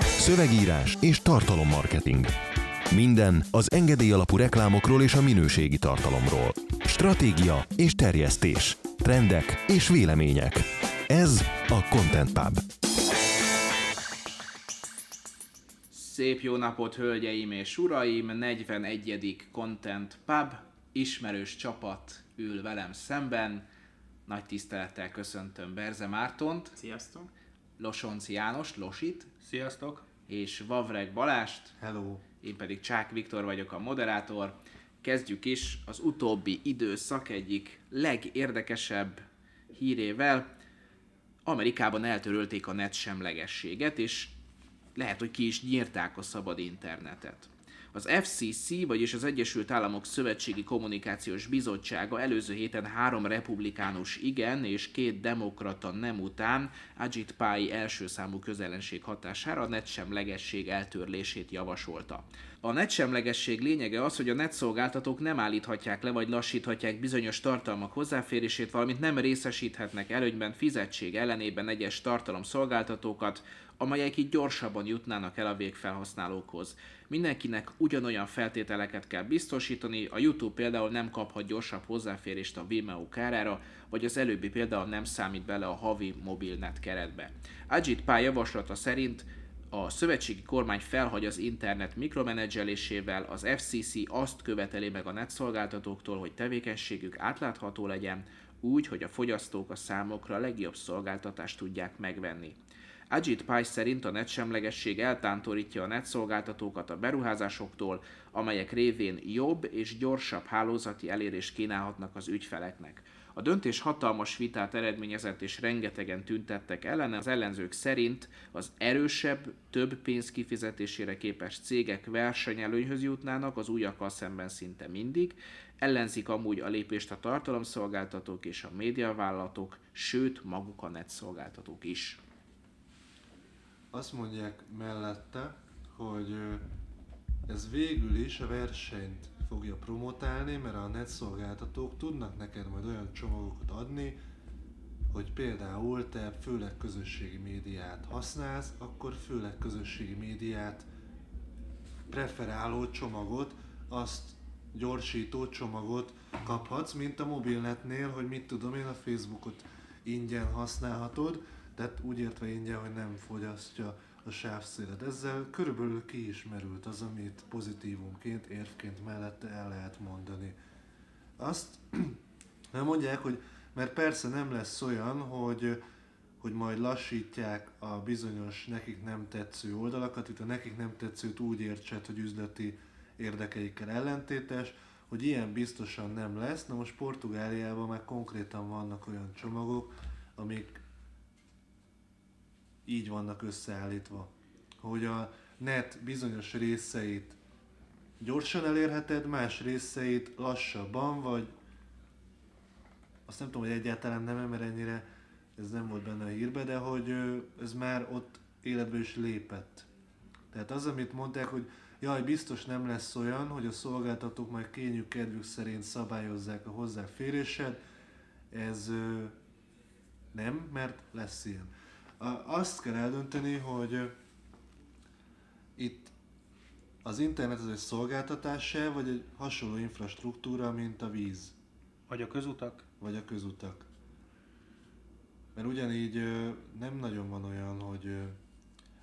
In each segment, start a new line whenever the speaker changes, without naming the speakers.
Szövegírás és tartalommarketing. Minden az engedély alapú reklámokról és a minőségi tartalomról. Stratégia és terjesztés. Trendek és vélemények. Ez a Content Pub.
Szép jó napot, hölgyeim és uraim! 41. Content Pub, ismerős csapat ül velem szemben. Nagy tisztelettel köszöntöm Berze Mártont,
Sziasztok!
Losonci János, Losit,
Sziasztok!
és Vavreg Balást,
Hello!
én pedig Csák Viktor vagyok a moderátor. Kezdjük is az utóbbi időszak egyik legérdekesebb hírével. Amerikában eltörölték a net semlegességet, és lehet, hogy ki is nyírták a szabad internetet. Az FCC, vagyis az Egyesült Államok Szövetségi Kommunikációs Bizottsága előző héten három republikánus igen és két demokrata nem után Ajit Pai első számú közellenség hatására a netsemlegesség eltörlését javasolta. A netsemlegesség lényege az, hogy a netszolgáltatók nem állíthatják le vagy lassíthatják bizonyos tartalmak hozzáférését, valamint nem részesíthetnek előnyben fizetség ellenében egyes tartalomszolgáltatókat, amelyek így gyorsabban jutnának el a végfelhasználókhoz. Mindenkinek ugyanolyan feltételeket kell biztosítani, a YouTube például nem kaphat gyorsabb hozzáférést a Vimeo kárára, vagy az előbbi például nem számít bele a havi mobilnet keretbe. Ajit Pai javaslata szerint a szövetségi kormány felhagy az internet mikromenedzselésével, az FCC azt követeli meg a netszolgáltatóktól, hogy tevékenységük átlátható legyen, úgy, hogy a fogyasztók a számokra a legjobb szolgáltatást tudják megvenni. Ajit Pai szerint a netsemlegesség eltántorítja a netszolgáltatókat a beruházásoktól, amelyek révén jobb és gyorsabb hálózati elérést kínálhatnak az ügyfeleknek. A döntés hatalmas vitát eredményezett és rengetegen tüntettek ellene. Az ellenzők szerint az erősebb, több pénz kifizetésére képes cégek versenyelőnyhöz jutnának az újakkal szemben szinte mindig. Ellenzik amúgy a lépést a tartalomszolgáltatók és a médiavállalatok, sőt maguk a netszolgáltatók is.
Azt mondják mellette, hogy ez végül is a versenyt fogja promotálni, mert a netszolgáltatók tudnak neked majd olyan csomagokat adni, hogy például te főleg közösségi médiát használsz, akkor főleg közösségi médiát preferáló csomagot, azt gyorsító csomagot kaphatsz, mint a mobilnetnél, hogy mit tudom én, a Facebookot ingyen használhatod, tehát úgy értve ingyen, hogy nem fogyasztja a sávszélet. Ezzel körülbelül ki az, amit pozitívumként, érvként mellette el lehet mondani. Azt nem mondják, hogy mert persze nem lesz olyan, hogy, hogy majd lassítják a bizonyos nekik nem tetsző oldalakat, itt a nekik nem tetszőt úgy értsed, hogy üzleti érdekeikkel ellentétes, hogy ilyen biztosan nem lesz. Na most Portugáliában már konkrétan vannak olyan csomagok, amik így vannak összeállítva, hogy a net bizonyos részeit gyorsan elérheted, más részeit lassabban, vagy azt nem tudom, hogy egyáltalán nem, mert ennyire ez nem volt benne a hírbe, de hogy ez már ott életbe is lépett. Tehát az, amit mondták, hogy jaj, biztos nem lesz olyan, hogy a szolgáltatók majd kényük kedvük szerint szabályozzák a hozzáférésed, ez nem, mert lesz ilyen. Azt kell eldönteni, hogy itt az internet az egy szolgáltatás vagy egy hasonló infrastruktúra, mint a víz,
Vagy a közutak?
vagy a közutak. Mert ugyanígy nem nagyon van olyan, hogy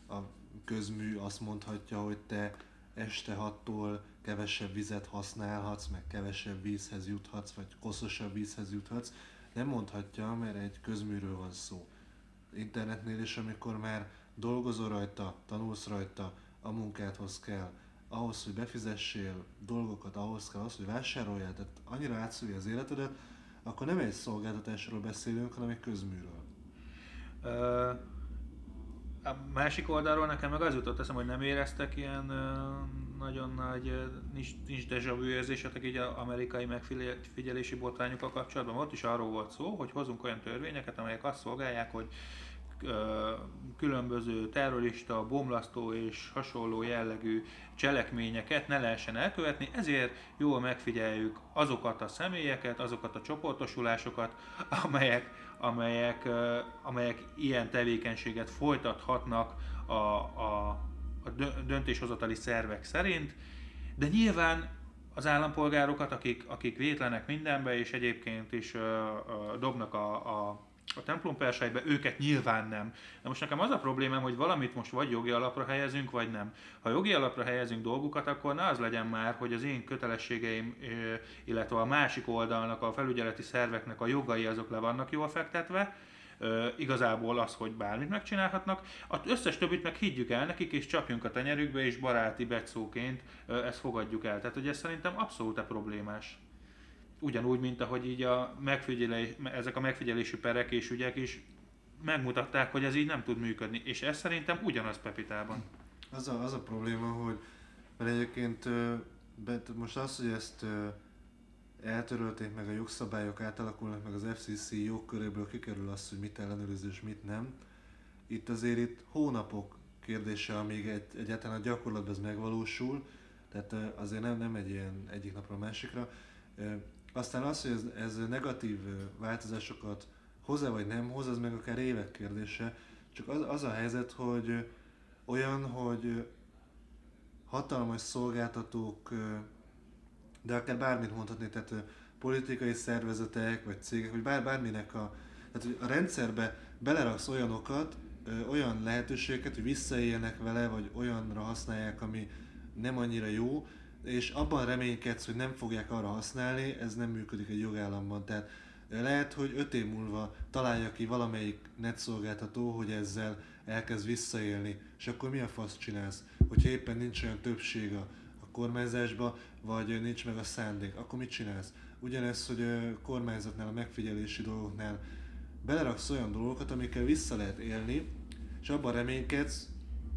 a közmű azt mondhatja, hogy te este hattól kevesebb vizet használhatsz, meg kevesebb vízhez juthatsz, vagy koszosabb vízhez juthatsz. Nem mondhatja, mert egy közműről van szó. Internetnél is, amikor már dolgozol rajta, tanulsz rajta, a munkádhoz kell, ahhoz, hogy befizessél dolgokat, ahhoz kell az, hogy vásároljál, tehát annyira átszúrja az életedet, akkor nem egy szolgáltatásról beszélünk, hanem egy közműről.
Ö, a másik oldalról nekem meg az jutott eszem, hogy nem éreztek ilyen ö, nagyon nagy, nincs, nincs déjà vu érzésetek így az amerikai megfigyelési botrányokkal kapcsolatban. Ott is arról volt szó, hogy hozunk olyan törvényeket, amelyek azt szolgálják, hogy különböző terrorista, bomlasztó és hasonló jellegű cselekményeket ne lehessen elkövetni, ezért jól megfigyeljük azokat a személyeket, azokat a csoportosulásokat, amelyek, amelyek, amelyek ilyen tevékenységet folytathatnak a, a, a döntéshozatali szervek szerint, de nyilván az állampolgárokat, akik, akik vétlenek mindenbe, és egyébként is ö, ö, dobnak a, a a templom persejbe, őket nyilván nem. De most nekem az a problémám, hogy valamit most vagy jogi alapra helyezünk, vagy nem. Ha jogi alapra helyezünk dolgokat, akkor ne az legyen már, hogy az én kötelességeim, illetve a másik oldalnak, a felügyeleti szerveknek a jogai azok le vannak jól fektetve, igazából az, hogy bármit megcsinálhatnak. Az összes többit meg higgyük el nekik, és csapjunk a tenyerükbe, és baráti becóként ezt fogadjuk el. Tehát, hogy ez szerintem abszolút problémás ugyanúgy, mint ahogy így a megfigyelés, ezek a megfigyelési perek és ügyek is megmutatták, hogy ez így nem tud működni. És ez szerintem ugyanaz Pepitában.
Az a, az a probléma, hogy mert egyébként most az, hogy ezt eltörölték, meg a jogszabályok átalakulnak, meg az FCC jogköréből kikerül az, hogy mit ellenőriz és mit nem. Itt azért itt hónapok kérdése, amíg egy, egyáltalán a gyakorlatban ez megvalósul, tehát azért nem, nem egy ilyen egyik napra a másikra. Aztán az, hogy ez, ez negatív változásokat hoz-e vagy nem hoz, az meg akár évek kérdése. Csak az, az a helyzet, hogy olyan, hogy hatalmas szolgáltatók, de akár bármit mondhatni, tehát politikai szervezetek, vagy cégek, vagy bár, bárminek a, tehát hogy a rendszerbe beleraksz olyanokat, olyan lehetőségeket, hogy visszaéljenek vele, vagy olyanra használják, ami nem annyira jó, és abban reménykedsz, hogy nem fogják arra használni, ez nem működik egy jogállamban. Tehát lehet, hogy öt év múlva találja ki valamelyik netszolgáltató, hogy ezzel elkezd visszaélni, és akkor mi a fasz csinálsz? Hogyha éppen nincs olyan többség a kormányzásba, vagy nincs meg a szándék, akkor mit csinálsz? Ugyanez, hogy a kormányzatnál, a megfigyelési dolgoknál beleraksz olyan dolgokat, amikkel vissza lehet élni, és abban reménykedsz,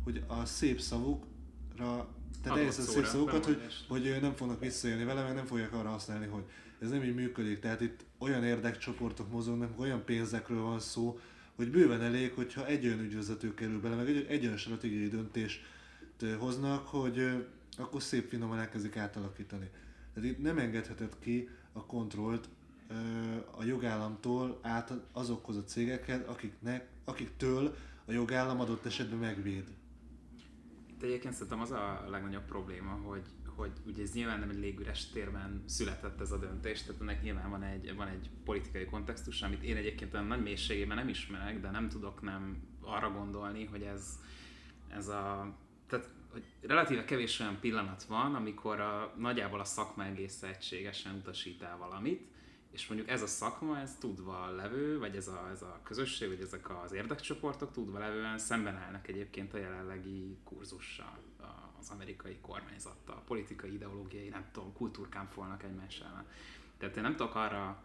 hogy a szép szavukra tehát ehhez a szép szavakat, hogy, hogy nem fognak visszaélni vele, meg nem fogják arra használni, hogy ez nem így működik. Tehát itt olyan érdekcsoportok mozognak, olyan pénzekről van szó, hogy bőven elég, hogyha egy olyan ügyvezető kerül bele, meg egy, egy olyan stratégiai döntést hoznak, hogy akkor szép finoman elkezdik átalakítani. Tehát itt nem engedheted ki a kontrollt a jogállamtól át azokhoz a cégekhez, akiknek, akiktől a jogállam adott esetben megvéd.
Itt egyébként szerintem az a legnagyobb probléma, hogy, hogy ugye ez nyilván nem egy légüres térben született ez a döntés, tehát ennek nyilván van egy, van egy politikai kontextus, amit én egyébként olyan nagy mélységében nem ismerek, de nem tudok nem arra gondolni, hogy ez, ez a tehát hogy relatíve kevés olyan pillanat van, amikor a, nagyjából a szakma egész egységesen utasít el valamit, és mondjuk ez a szakma, ez tudva levő, vagy ez a, ez a közösség, vagy ezek az érdekcsoportok tudva levően szemben állnak egyébként a jelenlegi kurzussal, az amerikai kormányzattal, politikai, ideológiai, nem tudom, kultúrkámfolnak egymás ellen. Tehát én nem tudok arra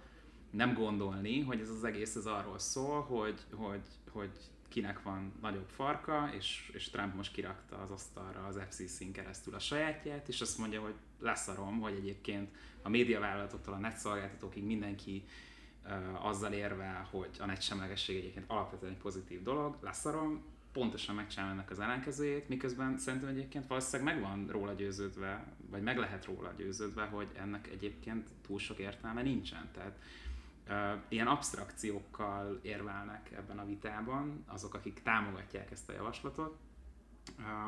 nem gondolni, hogy ez az egész ez arról szól, hogy, hogy, hogy kinek van nagyobb farka, és, és Trump most kirakta az asztalra az FCC-n keresztül a sajátját, és azt mondja, hogy leszarom, hogy egyébként a médiavállalatoktól a netszolgáltatókig mindenki uh, azzal érvel, hogy a netsemlegesség egyébként alapvetően egy pozitív dolog, leszarom, pontosan megcsinálom ennek az ellenkezőjét, miközben szerintem egyébként valószínűleg meg van róla győződve, vagy meg lehet róla győződve, hogy ennek egyébként túl sok értelme nincsen. Tehát ilyen abstrakciókkal érvelnek ebben a vitában azok, akik támogatják ezt a javaslatot,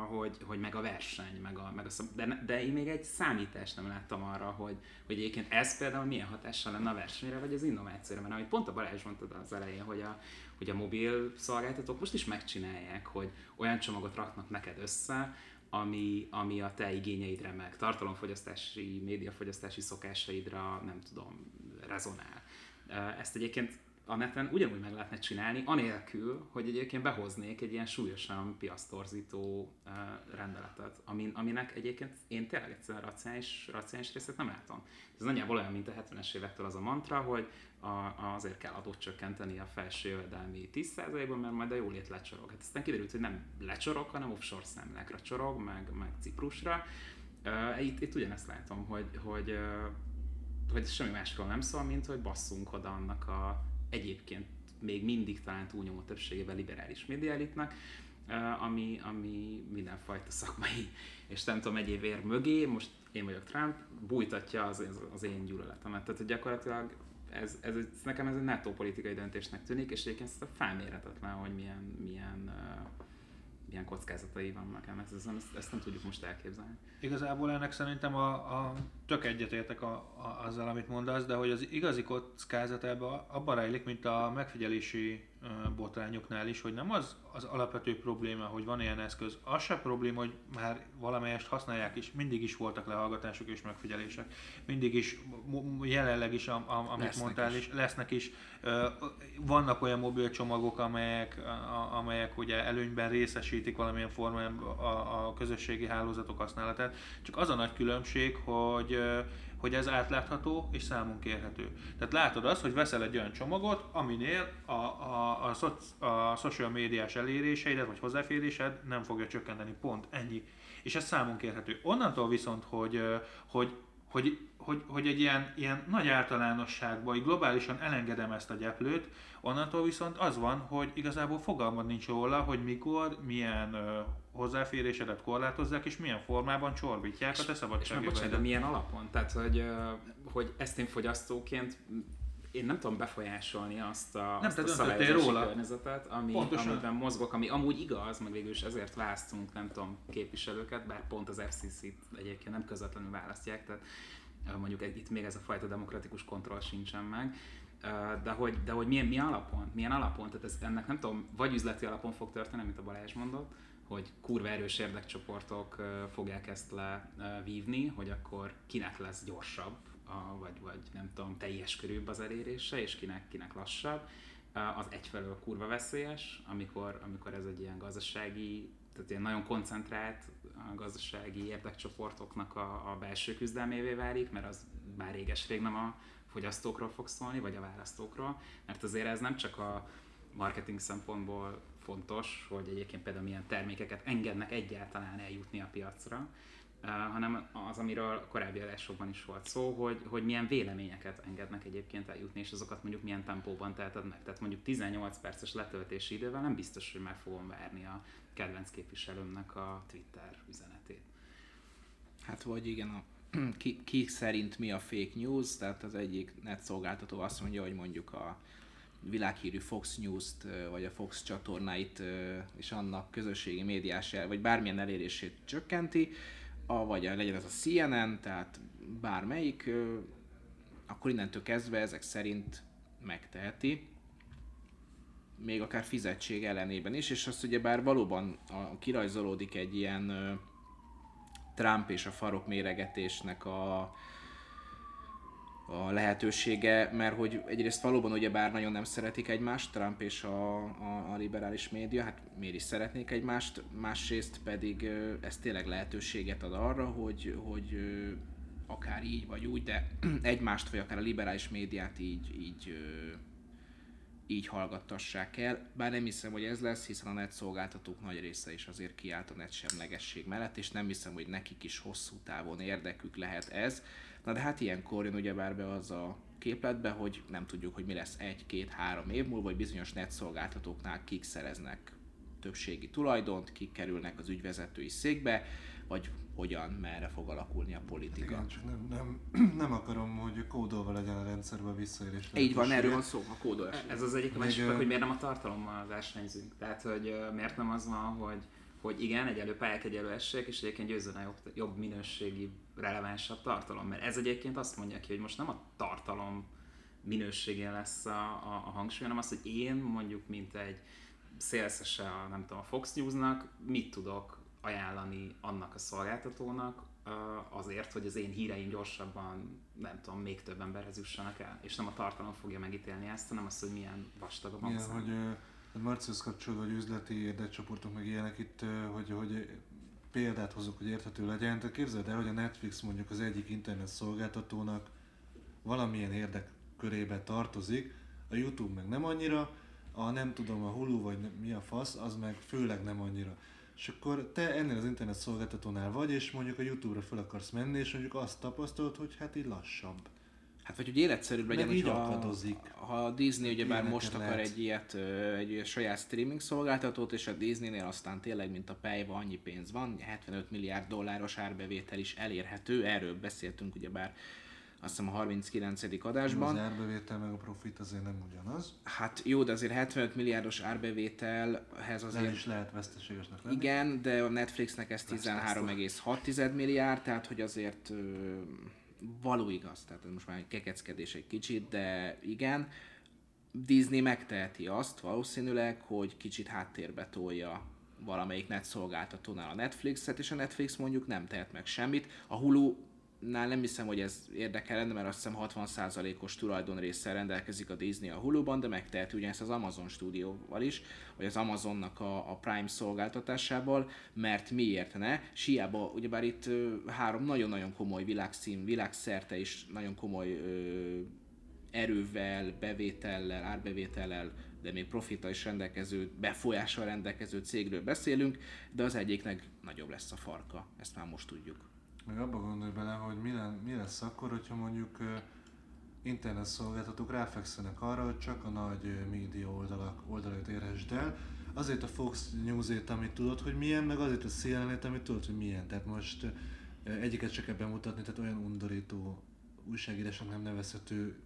hogy, hogy meg a verseny, meg a, meg a de, de én még egy számítást nem láttam arra, hogy, hogy egyébként ez például milyen hatással lenne a versenyre, vagy az innovációra, mert amit pont a Balázs mondtad az elején, hogy a, hogy a mobil szolgáltatók most is megcsinálják, hogy olyan csomagot raknak neked össze, ami, ami a te igényeidre, meg tartalomfogyasztási, médiafogyasztási szokásaidra, nem tudom, rezonál. Ezt egyébként a neten ugyanúgy meg lehetne csinálni, anélkül, hogy egyébként behoznék egy ilyen súlyosan piasztorzító uh, rendeletet, amin, aminek egyébként én tényleg egyszerűen racionális, racionális részét nem látom. Ez nagyjából olyan, mint a 70-es évektől az a mantra, hogy a, azért kell adót csökkenteni a felső jövedelmi 10%-ban, mert majd a jólét lecsorog. Hát aztán kiderült, hogy nem lecsorog, hanem offshore számlákra csorog, meg, meg Ciprusra. Uh, itt, itt ugyanezt látom, hogy, hogy, hogy semmi másról nem szól, mint hogy basszunk oda annak a egyébként még mindig talán túlnyomó többségében liberális médiaelitnek, ami, ami mindenfajta szakmai és nem tudom, egyéb ér mögé, most én vagyok Trump, bújtatja az, az, én gyűlöletemet. Tehát hogy gyakorlatilag ez, ez, ez, nekem ez egy nettó politikai döntésnek tűnik, és egyébként ez felmérhetetlen, hogy milyen, milyen, milyen kockázatai vannak ennek, ezt, ezt, ezt nem tudjuk most elképzelni.
Igazából ennek szerintem a, a tök egyetértek a, a, azzal, amit mondasz, de hogy az igazi kockázat ebbe abban rejlik, mint a megfigyelési botrányoknál is, hogy nem az az alapvető probléma, hogy van ilyen eszköz, az se probléma, hogy már valamelyest használják is, mindig is voltak lehallgatások és megfigyelések, mindig is, jelenleg is, amit lesznek mondtál, is. is, lesznek is. Vannak olyan mobilcsomagok, amelyek, amelyek ugye előnyben részesítik valamilyen formában a, a közösségi hálózatok használatát, csak az a nagy különbség, hogy hogy ez átlátható és számon kérhető. Tehát látod azt, hogy veszel egy olyan csomagot, aminél a, a, a, szoc, a social médiás eléréseidet vagy hozzáférésed nem fogja csökkenteni, pont ennyi. És ez számon kérhető. Onnantól viszont, hogy, hogy, hogy, hogy, hogy egy ilyen, ilyen nagy általánosságban, hogy globálisan elengedem ezt a gyeplőt, onnantól viszont az van, hogy igazából fogalmad nincs róla, hogy mikor, milyen hozzáférésedet korlátozzák, és milyen formában csorbítják a te szabadságjogaidat.
de milyen alapon? Tehát, hogy, hogy ezt én fogyasztóként én nem tudom befolyásolni azt a, nem, azt a szabályozási róla. környezetet, ami, amiben mozgok, ami amúgy igaz, meg végül is ezért választunk, nem tudom, képviselőket, bár pont az FCC-t egyébként nem közvetlenül választják, tehát mondjuk itt még ez a fajta demokratikus kontroll sincsen meg, de hogy, de hogy milyen, milyen alapon, milyen alapon, tehát ez, ennek nem tudom, vagy üzleti alapon fog történni, mint a Balázs mondott, hogy kurva erős érdekcsoportok fogják ezt levívni, hogy akkor kinek lesz gyorsabb, a, vagy, vagy nem tudom, teljes körűbb az elérése, és kinek, kinek lassabb. Az egyfelől kurva veszélyes, amikor, amikor ez egy ilyen gazdasági, tehát ilyen nagyon koncentrált gazdasági érdekcsoportoknak a, a belső küzdelmévé válik, mert az már réges-rég nem a fogyasztókról fog szólni, vagy a választókról, mert azért ez nem csak a marketing szempontból fontos, hogy egyébként például milyen termékeket engednek egyáltalán eljutni a piacra, hanem az, amiről a korábbi adásokban is volt szó, hogy, hogy milyen véleményeket engednek egyébként eljutni, és azokat mondjuk milyen tempóban teheted meg. Tehát mondjuk 18 perces letöltési idővel nem biztos, hogy meg fogom várni a kedvenc képviselőmnek a Twitter üzenetét.
Hát vagy igen, a, ki, ki szerint mi a fake news, tehát az egyik net szolgáltató azt mondja, hogy mondjuk a világhírű Fox News-t, vagy a Fox csatornáit, és annak közösségi médiás, vagy bármilyen elérését csökkenti, a, vagy legyen ez a CNN, tehát bármelyik, akkor innentől kezdve ezek szerint megteheti, még akár fizetség ellenében is, és azt ugye bár valóban a, kirajzolódik egy ilyen Trump és a farok méregetésnek a, a lehetősége, mert hogy egyrészt valóban ugye bár nagyon nem szeretik egymást, Trump és a, a, a liberális média, hát miért is szeretnék egymást, másrészt pedig ez tényleg lehetőséget ad arra, hogy, hogy akár így vagy úgy, de egymást vagy akár a liberális médiát így, így, így hallgattassák el. Bár nem hiszem, hogy ez lesz, hiszen a net szolgáltatók nagy része is azért kiállt a net semlegesség mellett, és nem hiszem, hogy nekik is hosszú távon érdekük lehet ez Na de hát ilyenkor jön ugyebár be az a képletbe, hogy nem tudjuk, hogy mi lesz egy, két, három év múlva, vagy bizonyos net szolgáltatóknál kik szereznek többségi tulajdont, kik kerülnek az ügyvezetői székbe, vagy hogyan, merre fog alakulni a politika.
Igen, csak nem, nem, nem akarom, hogy kódolva legyen a rendszerben visszaérés.
Így van, erről van szó, a kódolás.
Ez az egyik a másik, hogy miért nem a tartalommal versenyzünk. Tehát, hogy miért nem az van, hogy hogy igen, egyelő pályák, egyelő esélyek, és egyébként győzön a jobb, jobb minőségi, relevánsabb tartalom. Mert ez egyébként azt mondja ki, hogy most nem a tartalom minőségén lesz a, a, a hangsúly, hanem az, hogy én mondjuk, mint egy szélszese a, nem tudom, a Fox News-nak, mit tudok ajánlani annak a szolgáltatónak, azért, hogy az én híreim gyorsabban, nem tudom, még több emberhez jussanak el. És nem a tartalom fogja megítélni ezt, hanem az, hogy milyen vastag a.
Igen, hogy Marcius kapcsolódva, hogy üzleti érdekcsoportok meg ilyenek itt, hogy, hogy példát hozok, hogy érthető legyen. Tehát képzeld el, hogy a Netflix mondjuk az egyik internet szolgáltatónak valamilyen érdek körébe tartozik, a YouTube meg nem annyira, a nem tudom, a Hulu vagy mi a fasz, az meg főleg nem annyira. És akkor te ennél az internet szolgáltatónál vagy, és mondjuk a YouTube-ra fel akarsz menni, és mondjuk azt tapasztalod, hogy hát így lassabb.
Hát vagy hogy életszerűbb legyen, hogy akadozik. ha a Disney ugye bár most akar lehet. egy ilyet, egy, egy saját streaming szolgáltatót, és a Disneynél aztán tényleg, mint a pejva, annyi pénz van, 75 milliárd dolláros árbevétel is elérhető, erről beszéltünk ugye bár azt hiszem a 39.
Az
adásban.
árbevétel meg a profit azért nem ugyanaz.
Hát jó, de azért 75 milliárdos árbevételhez
Nem
azért
is lehet veszteségesnek lenni.
Igen, de a Netflixnek ez 13,6 milliárd, tehát hogy azért való igaz, tehát ez most már egy kekeckedés egy kicsit, de igen. Disney megteheti azt valószínűleg, hogy kicsit háttérbe tolja valamelyik net szolgáltatónál a Netflixet, és a Netflix mondjuk nem tehet meg semmit. A Hulu Nál nem hiszem, hogy ez érdekel lenne, mert azt hiszem 60%-os tulajdonrészsel rendelkezik a Disney a Hulu-ban, de megteheti ugyanezt az Amazon stúdióval is, vagy az Amazonnak a, a Prime szolgáltatásával, mert miért ne? Siába, ugyebár itt ö, három nagyon-nagyon komoly világszín, világszerte is nagyon komoly ö, erővel, bevétellel, árbevétellel, de még profita is rendelkező, befolyással rendelkező cégről beszélünk, de az egyiknek nagyobb lesz a farka, ezt már most tudjuk.
Meg abba gondolj bele, hogy mi, len, mi lesz akkor, hogyha mondjuk internet szolgáltatók ráfekszenek arra, hogy csak a nagy média oldalak oldalait érhessd el, azért a Fox News-ét, amit tudod, hogy milyen, meg azért a CNN-ét, amit tudod, hogy milyen. Tehát most egyiket csak kell bemutatni, tehát olyan undorító újságírásnak nem nevezhető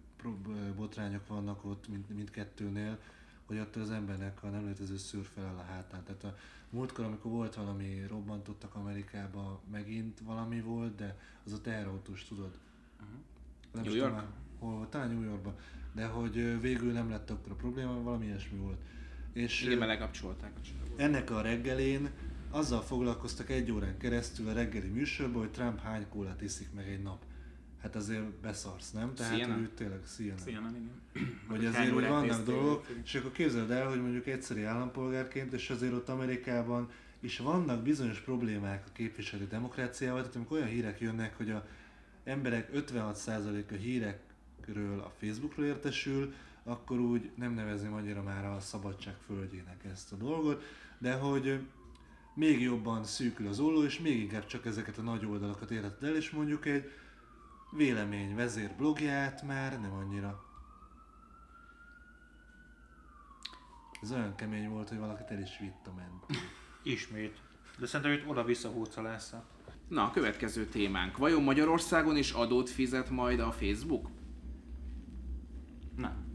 botrányok vannak ott mind, mindkettőnél, hogy attól az embernek a nem létező szűr fel a hátán. Tehát a múltkor, amikor volt valami, robbantottak Amerikába, megint valami volt, de az a teherautós, tudod? Nem
New York?
már, hol volt, talán New Yorkban. De hogy végül nem lett akkor a probléma, valami ilyesmi volt. És
Igen, mert lekapcsolták a csalágot.
ennek a reggelén azzal foglalkoztak egy órán keresztül a reggeli műsorban, hogy Trump hány kólát iszik meg egy nap. Hát azért beszarsz, nem? Tehát
CNN?
ő tényleg CNN.
CNN, igen.
Hogy
Hogy
azért hogy
órát
vannak dolgok, és akkor képzeld el, hogy mondjuk egyszeri állampolgárként, és azért ott Amerikában is vannak bizonyos problémák a képviselő demokráciával, tehát amikor olyan hírek jönnek, hogy a emberek 56%-a hírekről a Facebookról értesül, akkor úgy nem nevezném annyira már a szabadság földjének ezt a dolgot, de hogy még jobban szűkül az olló, és még inkább csak ezeket a nagy oldalakat érheted el, és mondjuk egy vélemény vezér blogját már nem annyira. Ez olyan kemény volt, hogy valakit el is vitt a ment.
Ismét. De szerintem itt oda-vissza húcalásza.
Na, a következő témánk. Vajon Magyarországon is adót fizet majd a Facebook?
Nem.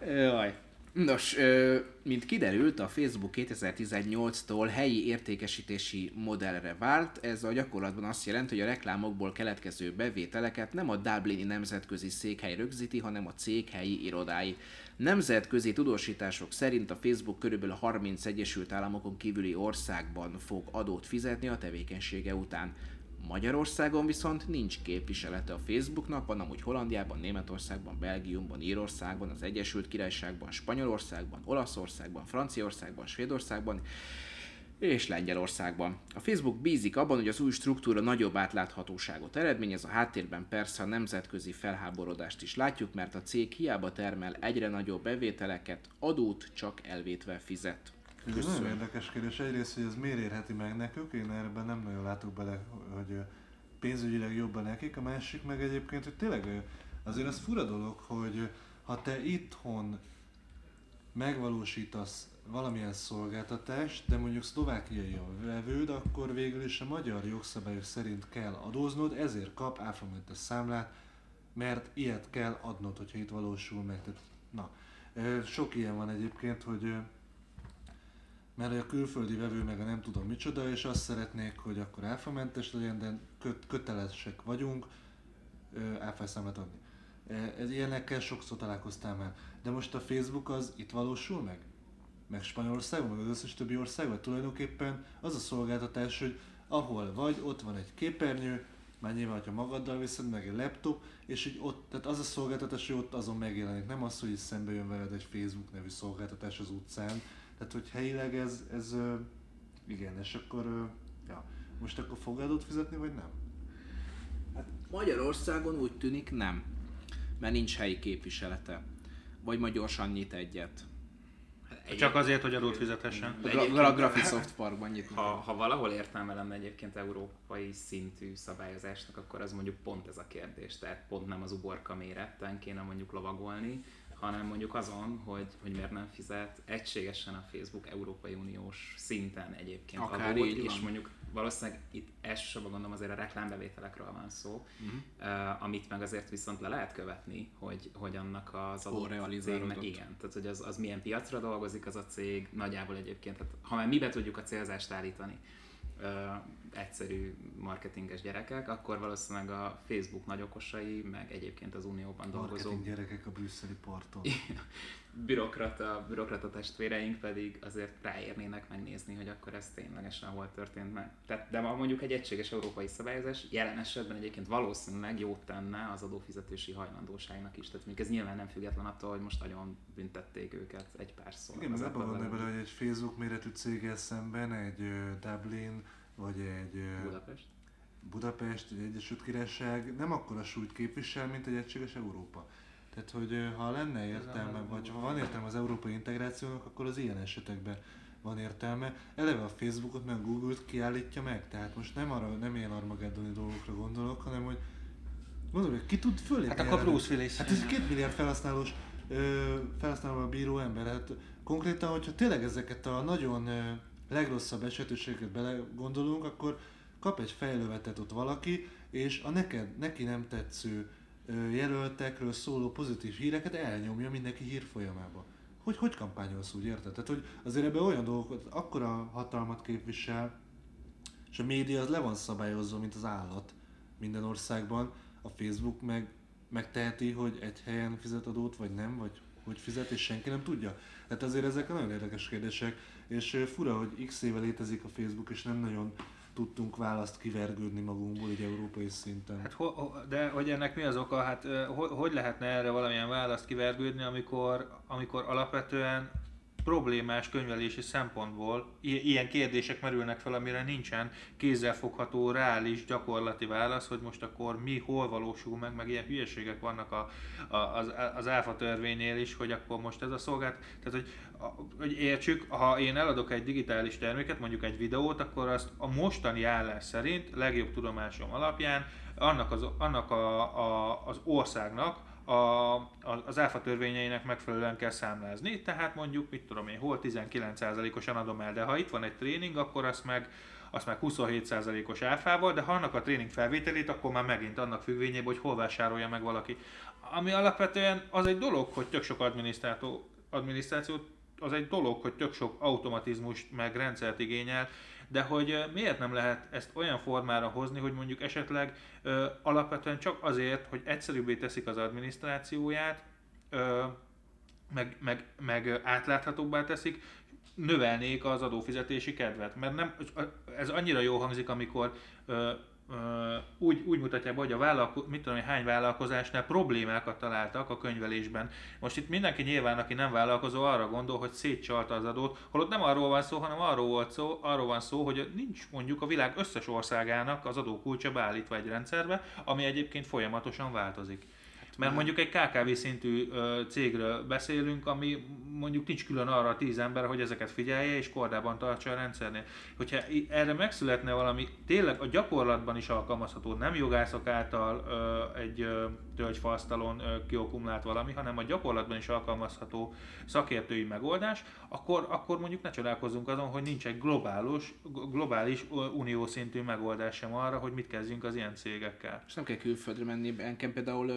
Jaj. Nos, mint kiderült, a Facebook 2018-tól helyi értékesítési modellre vált. Ez a gyakorlatban azt jelenti, hogy a reklámokból keletkező bevételeket nem a Dublini nemzetközi székhely rögzíti, hanem a cég helyi irodái. Nemzetközi tudósítások szerint a Facebook körülbelül 30 Egyesült Államokon kívüli országban fog adót fizetni a tevékenysége után. Magyarországon viszont nincs képviselete a Facebooknak, van amúgy Hollandiában, Németországban, Belgiumban, Írországban, az Egyesült Királyságban, Spanyolországban, Olaszországban, Franciaországban, Svédországban és Lengyelországban. A Facebook bízik abban, hogy az új struktúra nagyobb átláthatóságot eredményez, a háttérben persze a nemzetközi felháborodást is látjuk, mert a cég hiába termel egyre nagyobb bevételeket, adót csak elvétve fizet.
Ez nagyon érdekes kérdés. Egyrészt, hogy ez miért érheti meg nekük, én ebben nem nagyon látok bele, hogy pénzügyileg jobban nekik. A másik meg egyébként, hogy tényleg azért az fura dolog, hogy ha te itthon megvalósítasz valamilyen szolgáltatást, de mondjuk szlovákiai a vevőd, akkor végül is a magyar jogszabályok szerint kell adóznod, ezért kap áfamentes számlát, mert ilyet kell adnod, hogyha itt valósul meg. Tehát, na, sok ilyen van egyébként, hogy mert a külföldi vevő meg a nem tudom micsoda, és azt szeretnék, hogy akkor áfamentes legyen, de köt, kötelesek vagyunk ö, áfászámlát adni. E, Ez ilyenekkel sokszor találkoztál már. De most a Facebook az itt valósul meg? Meg Spanyolországban, meg az összes többi országban tulajdonképpen az a szolgáltatás, hogy ahol vagy, ott van egy képernyő, már nyilván, ha magaddal viszed, meg egy laptop, és hogy ott, tehát az a szolgáltatás, hogy ott azon megjelenik. Nem az, hogy szembe jön veled egy Facebook nevű szolgáltatás az utcán, tehát, hogy helyileg ez, ez igen, és akkor, ja, most akkor fog adót fizetni, vagy nem?
Magyarországon úgy tűnik nem, mert nincs helyi képviselete. Vagy majd gyorsan nyit egyet.
Csak azért, hogy adót fizethessen.
A, gra- a Graphisoft Parkban nyitni.
Ha, ha valahol értelme lenne egyébként európai szintű szabályozásnak, akkor az mondjuk pont ez a kérdés. Tehát pont nem az uborka méretten kéne mondjuk lovagolni, hanem mondjuk azon, hogy, hogy miért nem fizet egységesen a Facebook Európai Uniós szinten egyébként
Akár
adót,
így
és
van.
mondjuk valószínűleg itt elsősorban gondolom azért a reklámbevételekről van szó, uh, amit meg azért viszont le lehet követni, hogy, hogy annak az adott cégnek, igen, tehát hogy az, az milyen piacra dolgozik az a cég, nagyjából egyébként, hát, ha már mibe tudjuk a célzást állítani, uh, egyszerű marketinges gyerekek, akkor valószínűleg a Facebook nagy okosai, meg egyébként az Unióban dolgozó
Marketing gyerekek a brüsszeli parton.
bürokrata, bürokrata testvéreink pedig azért ráérnének megnézni, hogy akkor ez ténylegesen hol történt meg. Tehát, de ma mondjuk egy egységes európai szabályozás jelen esetben egyébként valószínűleg jót tenne az adófizetési hajlandóságnak is. Tehát mondjuk ez nyilván nem független attól, hogy most nagyon büntették őket egy párszor.
Igen,
az ellen.
bele, hogy egy Facebook méretű céggel szemben egy Dublin vagy egy
Budapest.
Budapest, egy Egyesült Királyság nem akkora súlyt képvisel, mint egy egységes Európa. Tehát, hogy ha lenne értelme, vagy ha van értelme az európai integrációnak, akkor az ilyen esetekben van értelme. Eleve a Facebookot meg a Google-t kiállítja meg, tehát most nem arra, nem ilyen armageddoni dolgokra gondolok, hanem hogy mondom, hogy ki tud fölépni
Hát akkor? Bruce Willis.
Hát ez két milliárd felhasználós felhasználóval bíró ember. Hát konkrétan, hogyha tényleg ezeket a nagyon ö, legrosszabb esetőségeket belegondolunk, akkor kap egy fejlővetet ott valaki, és a neked, neki nem tetsző jelöltekről szóló pozitív híreket elnyomja mindenki hírfolyamába. Hogy hogy kampányolsz úgy, érted? Tehát, hogy azért ebben olyan dolgok, akkora hatalmat képvisel, és a média az le van szabályozva, mint az állat minden országban. A Facebook meg megteheti, hogy egy helyen fizet adót, vagy nem, vagy hogy fizet, és senki nem tudja. Tehát azért ezek nagyon érdekes kérdések, és fura, hogy x éve létezik a Facebook, és nem nagyon tudtunk választ kivergődni magunkból így európai szinten.
Hát, ho, de hogy ennek mi az oka? Hát ho, hogy lehetne erre valamilyen választ kivergődni, amikor, amikor alapvetően problémás könyvelési szempontból ilyen kérdések merülnek fel, amire nincsen kézzelfogható, reális, gyakorlati válasz, hogy most akkor mi, hol valósul meg, meg ilyen hülyeségek vannak a, a, az, az áfa törvénynél is, hogy akkor most ez a szolgált, tehát hogy, hogy értsük, ha én eladok egy digitális terméket, mondjuk egy videót, akkor azt a mostani állás szerint, legjobb tudomásom alapján, annak az, annak a, a, az országnak a, az áfa törvényeinek megfelelően kell számlázni, tehát mondjuk, mit tudom én, hol 19%-osan adom el, de ha itt van egy tréning, akkor azt meg, azt meg 27%-os áfával, de ha annak a tréning felvételét, akkor már megint annak függvényében, hogy hol vásárolja meg valaki. Ami alapvetően az egy dolog, hogy tök sok adminisztrátor, adminisztrációt, az egy dolog, hogy tök sok automatizmust meg rendszert igényel, de hogy miért nem lehet ezt olyan formára hozni, hogy mondjuk esetleg ö, alapvetően csak azért, hogy egyszerűbbé teszik az adminisztrációját, ö, meg, meg, meg átláthatóbbá teszik, növelnék az adófizetési kedvet. Mert nem, ez annyira jó hangzik, amikor ö, úgy, úgy mutatják be, hogy a vállalko- mit tudom hány vállalkozásnál problémákat találtak a könyvelésben. Most itt mindenki nyilván, aki nem vállalkozó, arra gondol, hogy szétcsalta az adót, holott nem arról van szó, hanem arról, volt szó, arról van szó, hogy nincs mondjuk a világ összes országának az adókulcsa beállítva egy rendszerbe, ami egyébként folyamatosan változik. Mert mondjuk egy KKV szintű cégről beszélünk, ami mondjuk nincs külön arra a tíz ember, hogy ezeket figyelje és kordában tartsa a rendszernél. Hogyha erre megszületne valami tényleg a gyakorlatban is alkalmazható, nem jogászok által egy ö, kiokumulált valami, hanem a gyakorlatban is alkalmazható szakértői megoldás, akkor, akkor mondjuk ne csodálkozzunk azon, hogy nincs egy globális, globális unió szintű megoldás sem arra, hogy mit kezdjünk az ilyen cégekkel.
És nem kell külföldre menni, engem például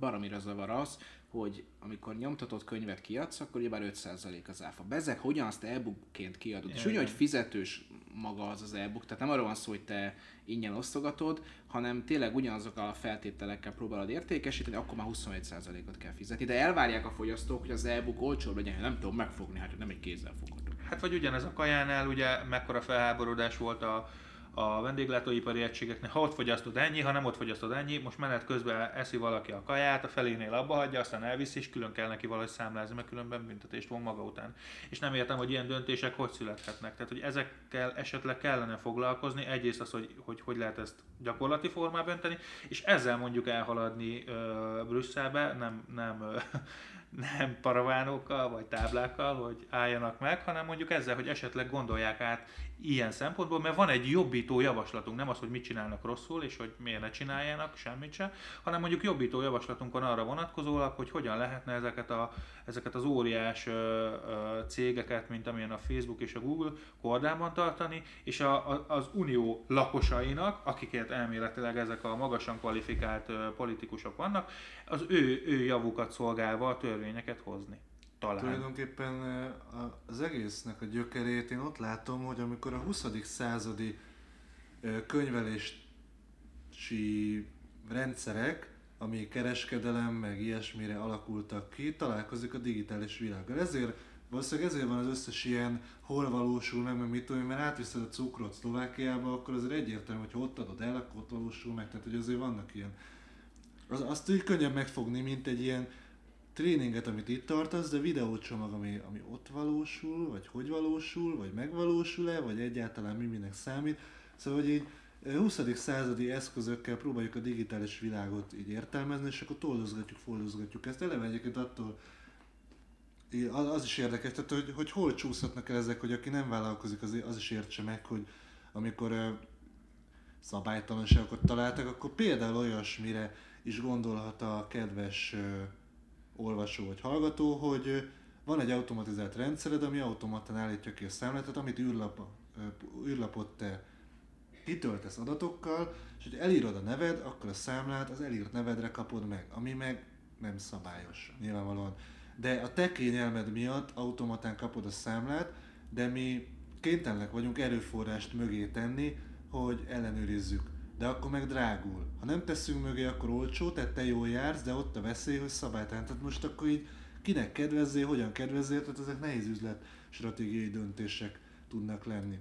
baromira zavar az, hogy amikor nyomtatott könyvet kiadsz, akkor ugyebár 5% az áfa. Bezek hogyan azt e-bookként kiadod? És
Igen.
úgy, hogy fizetős maga az az e-book, tehát nem arról van szó, hogy te ingyen osztogatod, hanem tényleg ugyanazokkal a feltételekkel próbálod értékesíteni, akkor már 21%-ot kell fizetni. De elvárják a fogyasztók, hogy az e-book olcsóbb legyen, nem tudom megfogni, hát nem egy kézzel fogható.
Hát vagy ugyanez a kajánál, ugye mekkora felháborodás volt a, a vendéglátóipari egységeknél, ha ott fogyasztod ennyi, ha nem ott fogyasztod ennyi, most menet közben eszi valaki a kaját, a felénél abba hagyja, aztán elviszi, és külön kell neki valahogy számlázni, mert különben büntetést von maga után. És nem értem, hogy ilyen döntések hogy születhetnek. Tehát, hogy ezekkel esetleg kellene foglalkozni. Egyrészt az, hogy hogy, hogy lehet ezt gyakorlati formában önteni, és ezzel mondjuk elhaladni ö, Brüsszelbe, nem, nem, ö, nem paravánokkal vagy táblákkal, hogy álljanak meg, hanem mondjuk ezzel, hogy esetleg gondolják át ilyen szempontból, mert van egy jobbító javaslatunk, nem az, hogy mit csinálnak rosszul, és hogy miért ne csináljanak semmit se, hanem mondjuk jobbító javaslatunk van arra vonatkozólag, hogy hogyan lehetne ezeket, a, ezeket az óriás ö, ö, cégeket, mint amilyen a Facebook és a Google kordában tartani, és a, a, az unió lakosainak, akiket elméletileg ezek a magasan kvalifikált ö, politikusok vannak, az ő, ő javukat szolgálva a törvényeket hozni. Talán.
Tulajdonképpen az egésznek a gyökerét én ott látom, hogy amikor a 20. századi könyvelési rendszerek, ami kereskedelem, meg ilyesmire alakultak ki, találkozik a digitális világgal. Ezért Valószínűleg ezért van az összes ilyen, hol valósul meg, meg mit tudom mert átviszed a cukrot Szlovákiába, akkor azért egyértelmű, hogy ott adod el, akkor ott valósul meg. Tehát, hogy azért vannak ilyen. Az, azt így könnyebb megfogni, mint egy ilyen tréninget, amit itt tartasz, de videócsomag, ami, ami ott valósul, vagy hogy valósul, vagy megvalósul-e, vagy egyáltalán mi minek számít. Szóval, hogy így eh, 20. századi eszközökkel próbáljuk a digitális világot így értelmezni, és akkor toldozgatjuk, fordozgatjuk ezt. Eleve egyébként attól az is érdekes, tehát hogy, hogy hol csúszhatnak el ezek, hogy aki nem vállalkozik, az, az is értse meg, hogy amikor ö, szabálytalanságokat találtak, akkor például olyasmire is gondolhat a kedves olvasó vagy hallgató, hogy van egy automatizált rendszered, ami automatán állítja ki a számlátot, amit űrlap, űrlapot te kitöltesz adatokkal, és hogy elírod a neved, akkor a számlát az elírt nevedre kapod meg, ami meg nem szabályos, nyilvánvalóan. De a te kényelmed miatt automatán kapod a számlát, de mi kénytelenek vagyunk erőforrást mögé tenni, hogy ellenőrizzük. De akkor meg drágul. Ha nem teszünk mögé, akkor olcsó, tehát te jól jársz, de ott a veszély, hogy szabálytalan. Tehát most akkor így kinek kedvezzé, hogyan kedvezzé, tehát ezek nehéz üzlet stratégiai döntések tudnak lenni.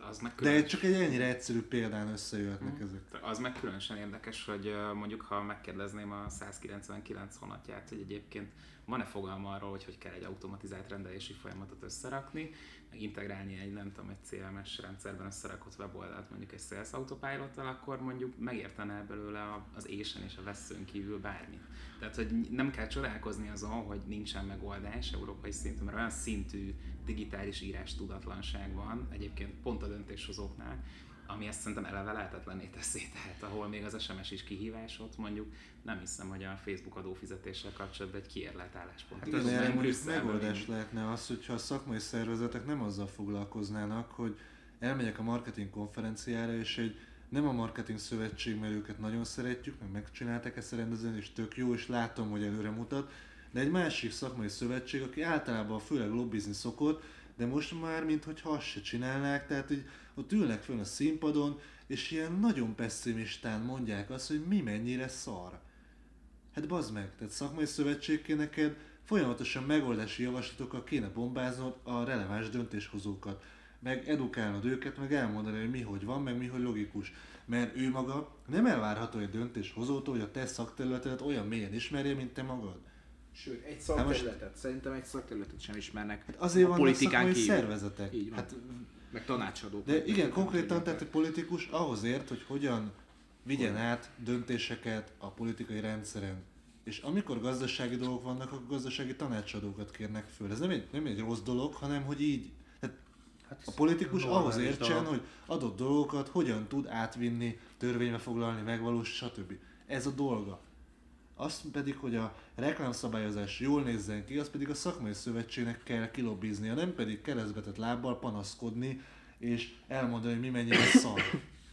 Az meg
De csak egy ennyire egyszerű példán összejöhetnek ezek.
Az meg különösen érdekes, hogy mondjuk ha megkérdezném a 199 honatját, hogy egyébként van-e fogalma arról, hogy hogy kell egy automatizált rendelési folyamatot összerakni, integrálni egy, nem tudom, egy CMS rendszerben összerakott weboldalt mondjuk egy Sales autopilot akkor mondjuk megértene belőle az ésen és a veszőn kívül bármit. Tehát, hogy nem kell csodálkozni azon, hogy nincsen megoldás európai szinten, mert olyan szintű digitális írás tudatlanság van, egyébként pont a döntéshozóknál, ami ezt szerintem eleve lehetetlené teszi, tehát ahol még az SMS is kihívás ott mondjuk, nem hiszem, hogy a Facebook adófizetéssel kapcsolatban egy kiérlelt álláspont.
Hát igen, erre mondjuk megoldás lehetne az, hogyha a szakmai szervezetek nem azzal foglalkoznának, hogy elmegyek a marketing konferenciára, és egy nem a marketing szövetség, mert őket nagyon szeretjük, meg megcsinálták ezt a rendezvényt, és tök jó, és látom, hogy előre mutat, de egy másik szakmai szövetség, aki általában főleg lobbizni szokott, de most már, mintha azt se csinálnák, tehát így ott ülnek fönn a színpadon, és ilyen nagyon pessimistán mondják azt, hogy mi mennyire szar. Hát bazd meg, tehát szakmai szövetségként neked folyamatosan megoldási javaslatokkal kéne bombáznod a releváns döntéshozókat. Meg edukálnod őket, meg elmondani, hogy mi hogy van, meg mi hogy logikus. Mert ő maga nem elvárható egy döntéshozótól, hogy a te szakterületedet olyan mélyen ismerje, mint te magad.
Sőt, egy
Hát
szakterületet, szerintem egy szakterületet sem ismernek.
Hát azért
a
vannak
politikán
szakmai
kívül.
szervezetek.
Így van.
Hát,
Meg tanácsadók.
de igen, konkrétan, tehát egy politikus ahhoz ért, hogy hogyan vigyen át döntéseket a politikai rendszeren. És amikor gazdasági dolgok vannak, akkor gazdasági tanácsadókat kérnek föl. Ez nem egy, nem egy rossz dolog, hanem hogy így hát
Hát
a politikus ahhoz értsen,
dolog.
hogy adott dolgokat hogyan tud átvinni, törvénybe foglalni, megvalósítani, stb. Ez a dolga. Azt pedig, hogy a reklámszabályozás jól nézzen ki, az pedig a szakmai szövetségnek kell kilobbiznia, nem pedig keresztbetett lábbal panaszkodni, és elmondani, hogy mi mennyire szar.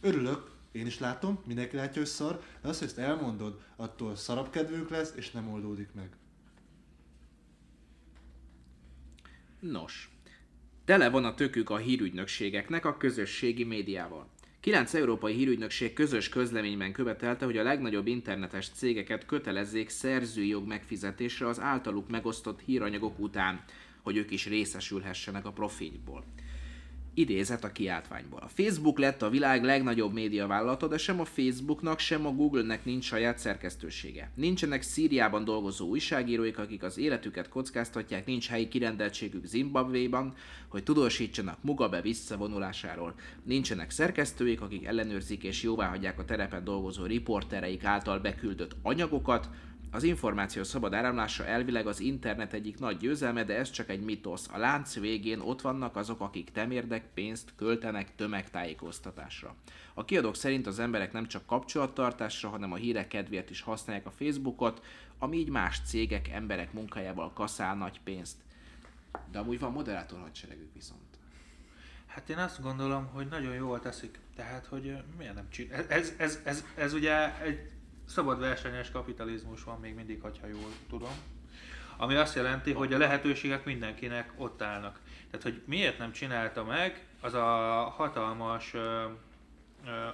Örülök, én is látom, mindenki látja, hogy szar, de azt, hogy ezt elmondod, attól szarabb kedvünk lesz, és nem oldódik meg.
Nos, tele van a tökük a hírügynökségeknek a közösségi médiával. Kilenc európai hírügynökség közös közleményben követelte, hogy a legnagyobb internetes cégeket kötelezzék szerzői jog megfizetésre az általuk megosztott híranyagok után, hogy ők is részesülhessenek a profitból. Idézet a kiáltványból. A Facebook lett a világ legnagyobb médiavállalata, de sem a Facebooknak, sem a Googlenek nincs saját szerkesztősége. Nincsenek Szíriában dolgozó újságíróik, akik az életüket kockáztatják, nincs helyi kirendeltségük Zimbabvéban, hogy tudósítsanak Mugabe visszavonulásáról. Nincsenek szerkesztőik, akik ellenőrzik és jóváhagyják a terepen dolgozó riportereik által beküldött anyagokat, Az információ szabad áramlása elvileg az internet egyik nagy győzelme, de ez csak egy mitosz. A lánc végén ott vannak azok, akik temérdek pénzt költenek tömegtájékoztatásra. A kiadók szerint az emberek nem csak kapcsolattartásra, hanem a hírek kedvéért is használják a Facebookot, ami így más cégek, emberek munkájával kaszál nagy pénzt. De amúgy van moderátor hadseregük viszont.
Hát én azt gondolom, hogy nagyon jól teszik. Tehát, hogy miért nem csinál? Ez, ez, ez, ez, ez ugye egy szabad versenyes kapitalizmus van még mindig, ha jól tudom. Ami azt jelenti, hogy a lehetőségek mindenkinek ott állnak. Tehát, hogy miért nem csinálta meg az a hatalmas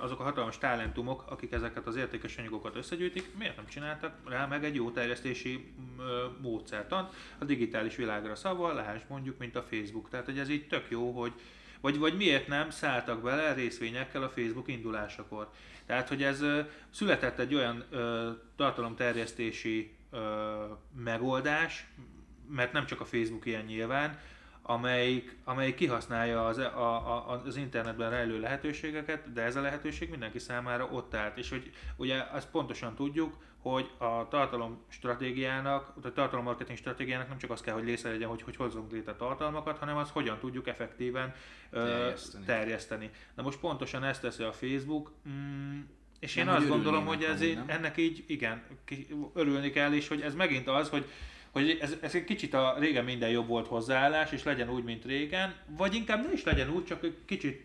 azok a hatalmas talentumok, akik ezeket az értékes anyagokat összegyűjtik, miért nem csináltak rá meg egy jó terjesztési ö, módszertant a digitális világra szava, lehess mondjuk, mint a Facebook. Tehát, hogy ez így tök jó, hogy vagy, vagy miért nem szálltak bele részvényekkel a Facebook indulásakor. Tehát, hogy ez született egy olyan ö, tartalomterjesztési ö, megoldás, mert nem csak a Facebook ilyen nyilván, amelyik, amelyik kihasználja az, a, a, az internetben rejlő lehetőségeket, de ez a lehetőség mindenki számára ott állt. És hogy ugye azt pontosan tudjuk, hogy a tartalom stratégiának, a tartalommarketing stratégiának nem csak az kell, hogy része legyen, hogy hogy hozzunk létre tartalmakat, hanem az hogyan tudjuk effektíven ö,
Terjeszteni.
terjeszteni. Na most pontosan ezt teszi a Facebook, mm, és én
Nem, hogy
azt gondolom, hogy ez így, ennek így, igen, örülni kell, és hogy ez megint az, hogy hogy ez, ez egy kicsit a régen minden jobb volt hozzáállás, és legyen úgy, mint régen, vagy inkább ne is legyen úgy, csak egy kicsit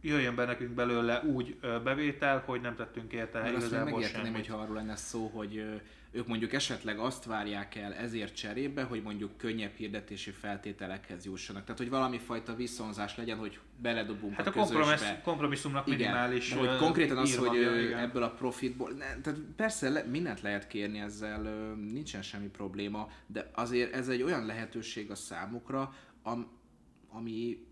jöjjön be nekünk belőle úgy bevétel, hogy nem tettünk érte
Mert azt
igazából
megérteném,
semmit.
hogyha arról lenne szó, hogy ők mondjuk esetleg azt várják el ezért cserébe, hogy mondjuk könnyebb hirdetési feltételekhez jussanak. Tehát, hogy valami fajta viszonzás legyen, hogy beledobunk
Hát
a
a kompromissz, kompromisszumnak
Igen,
minimális
de hogy konkrétan az, hogy
igen.
ebből a profitból, ne, tehát persze le, mindent lehet kérni ezzel, nincsen semmi probléma, de azért ez egy olyan lehetőség a számukra, am, ami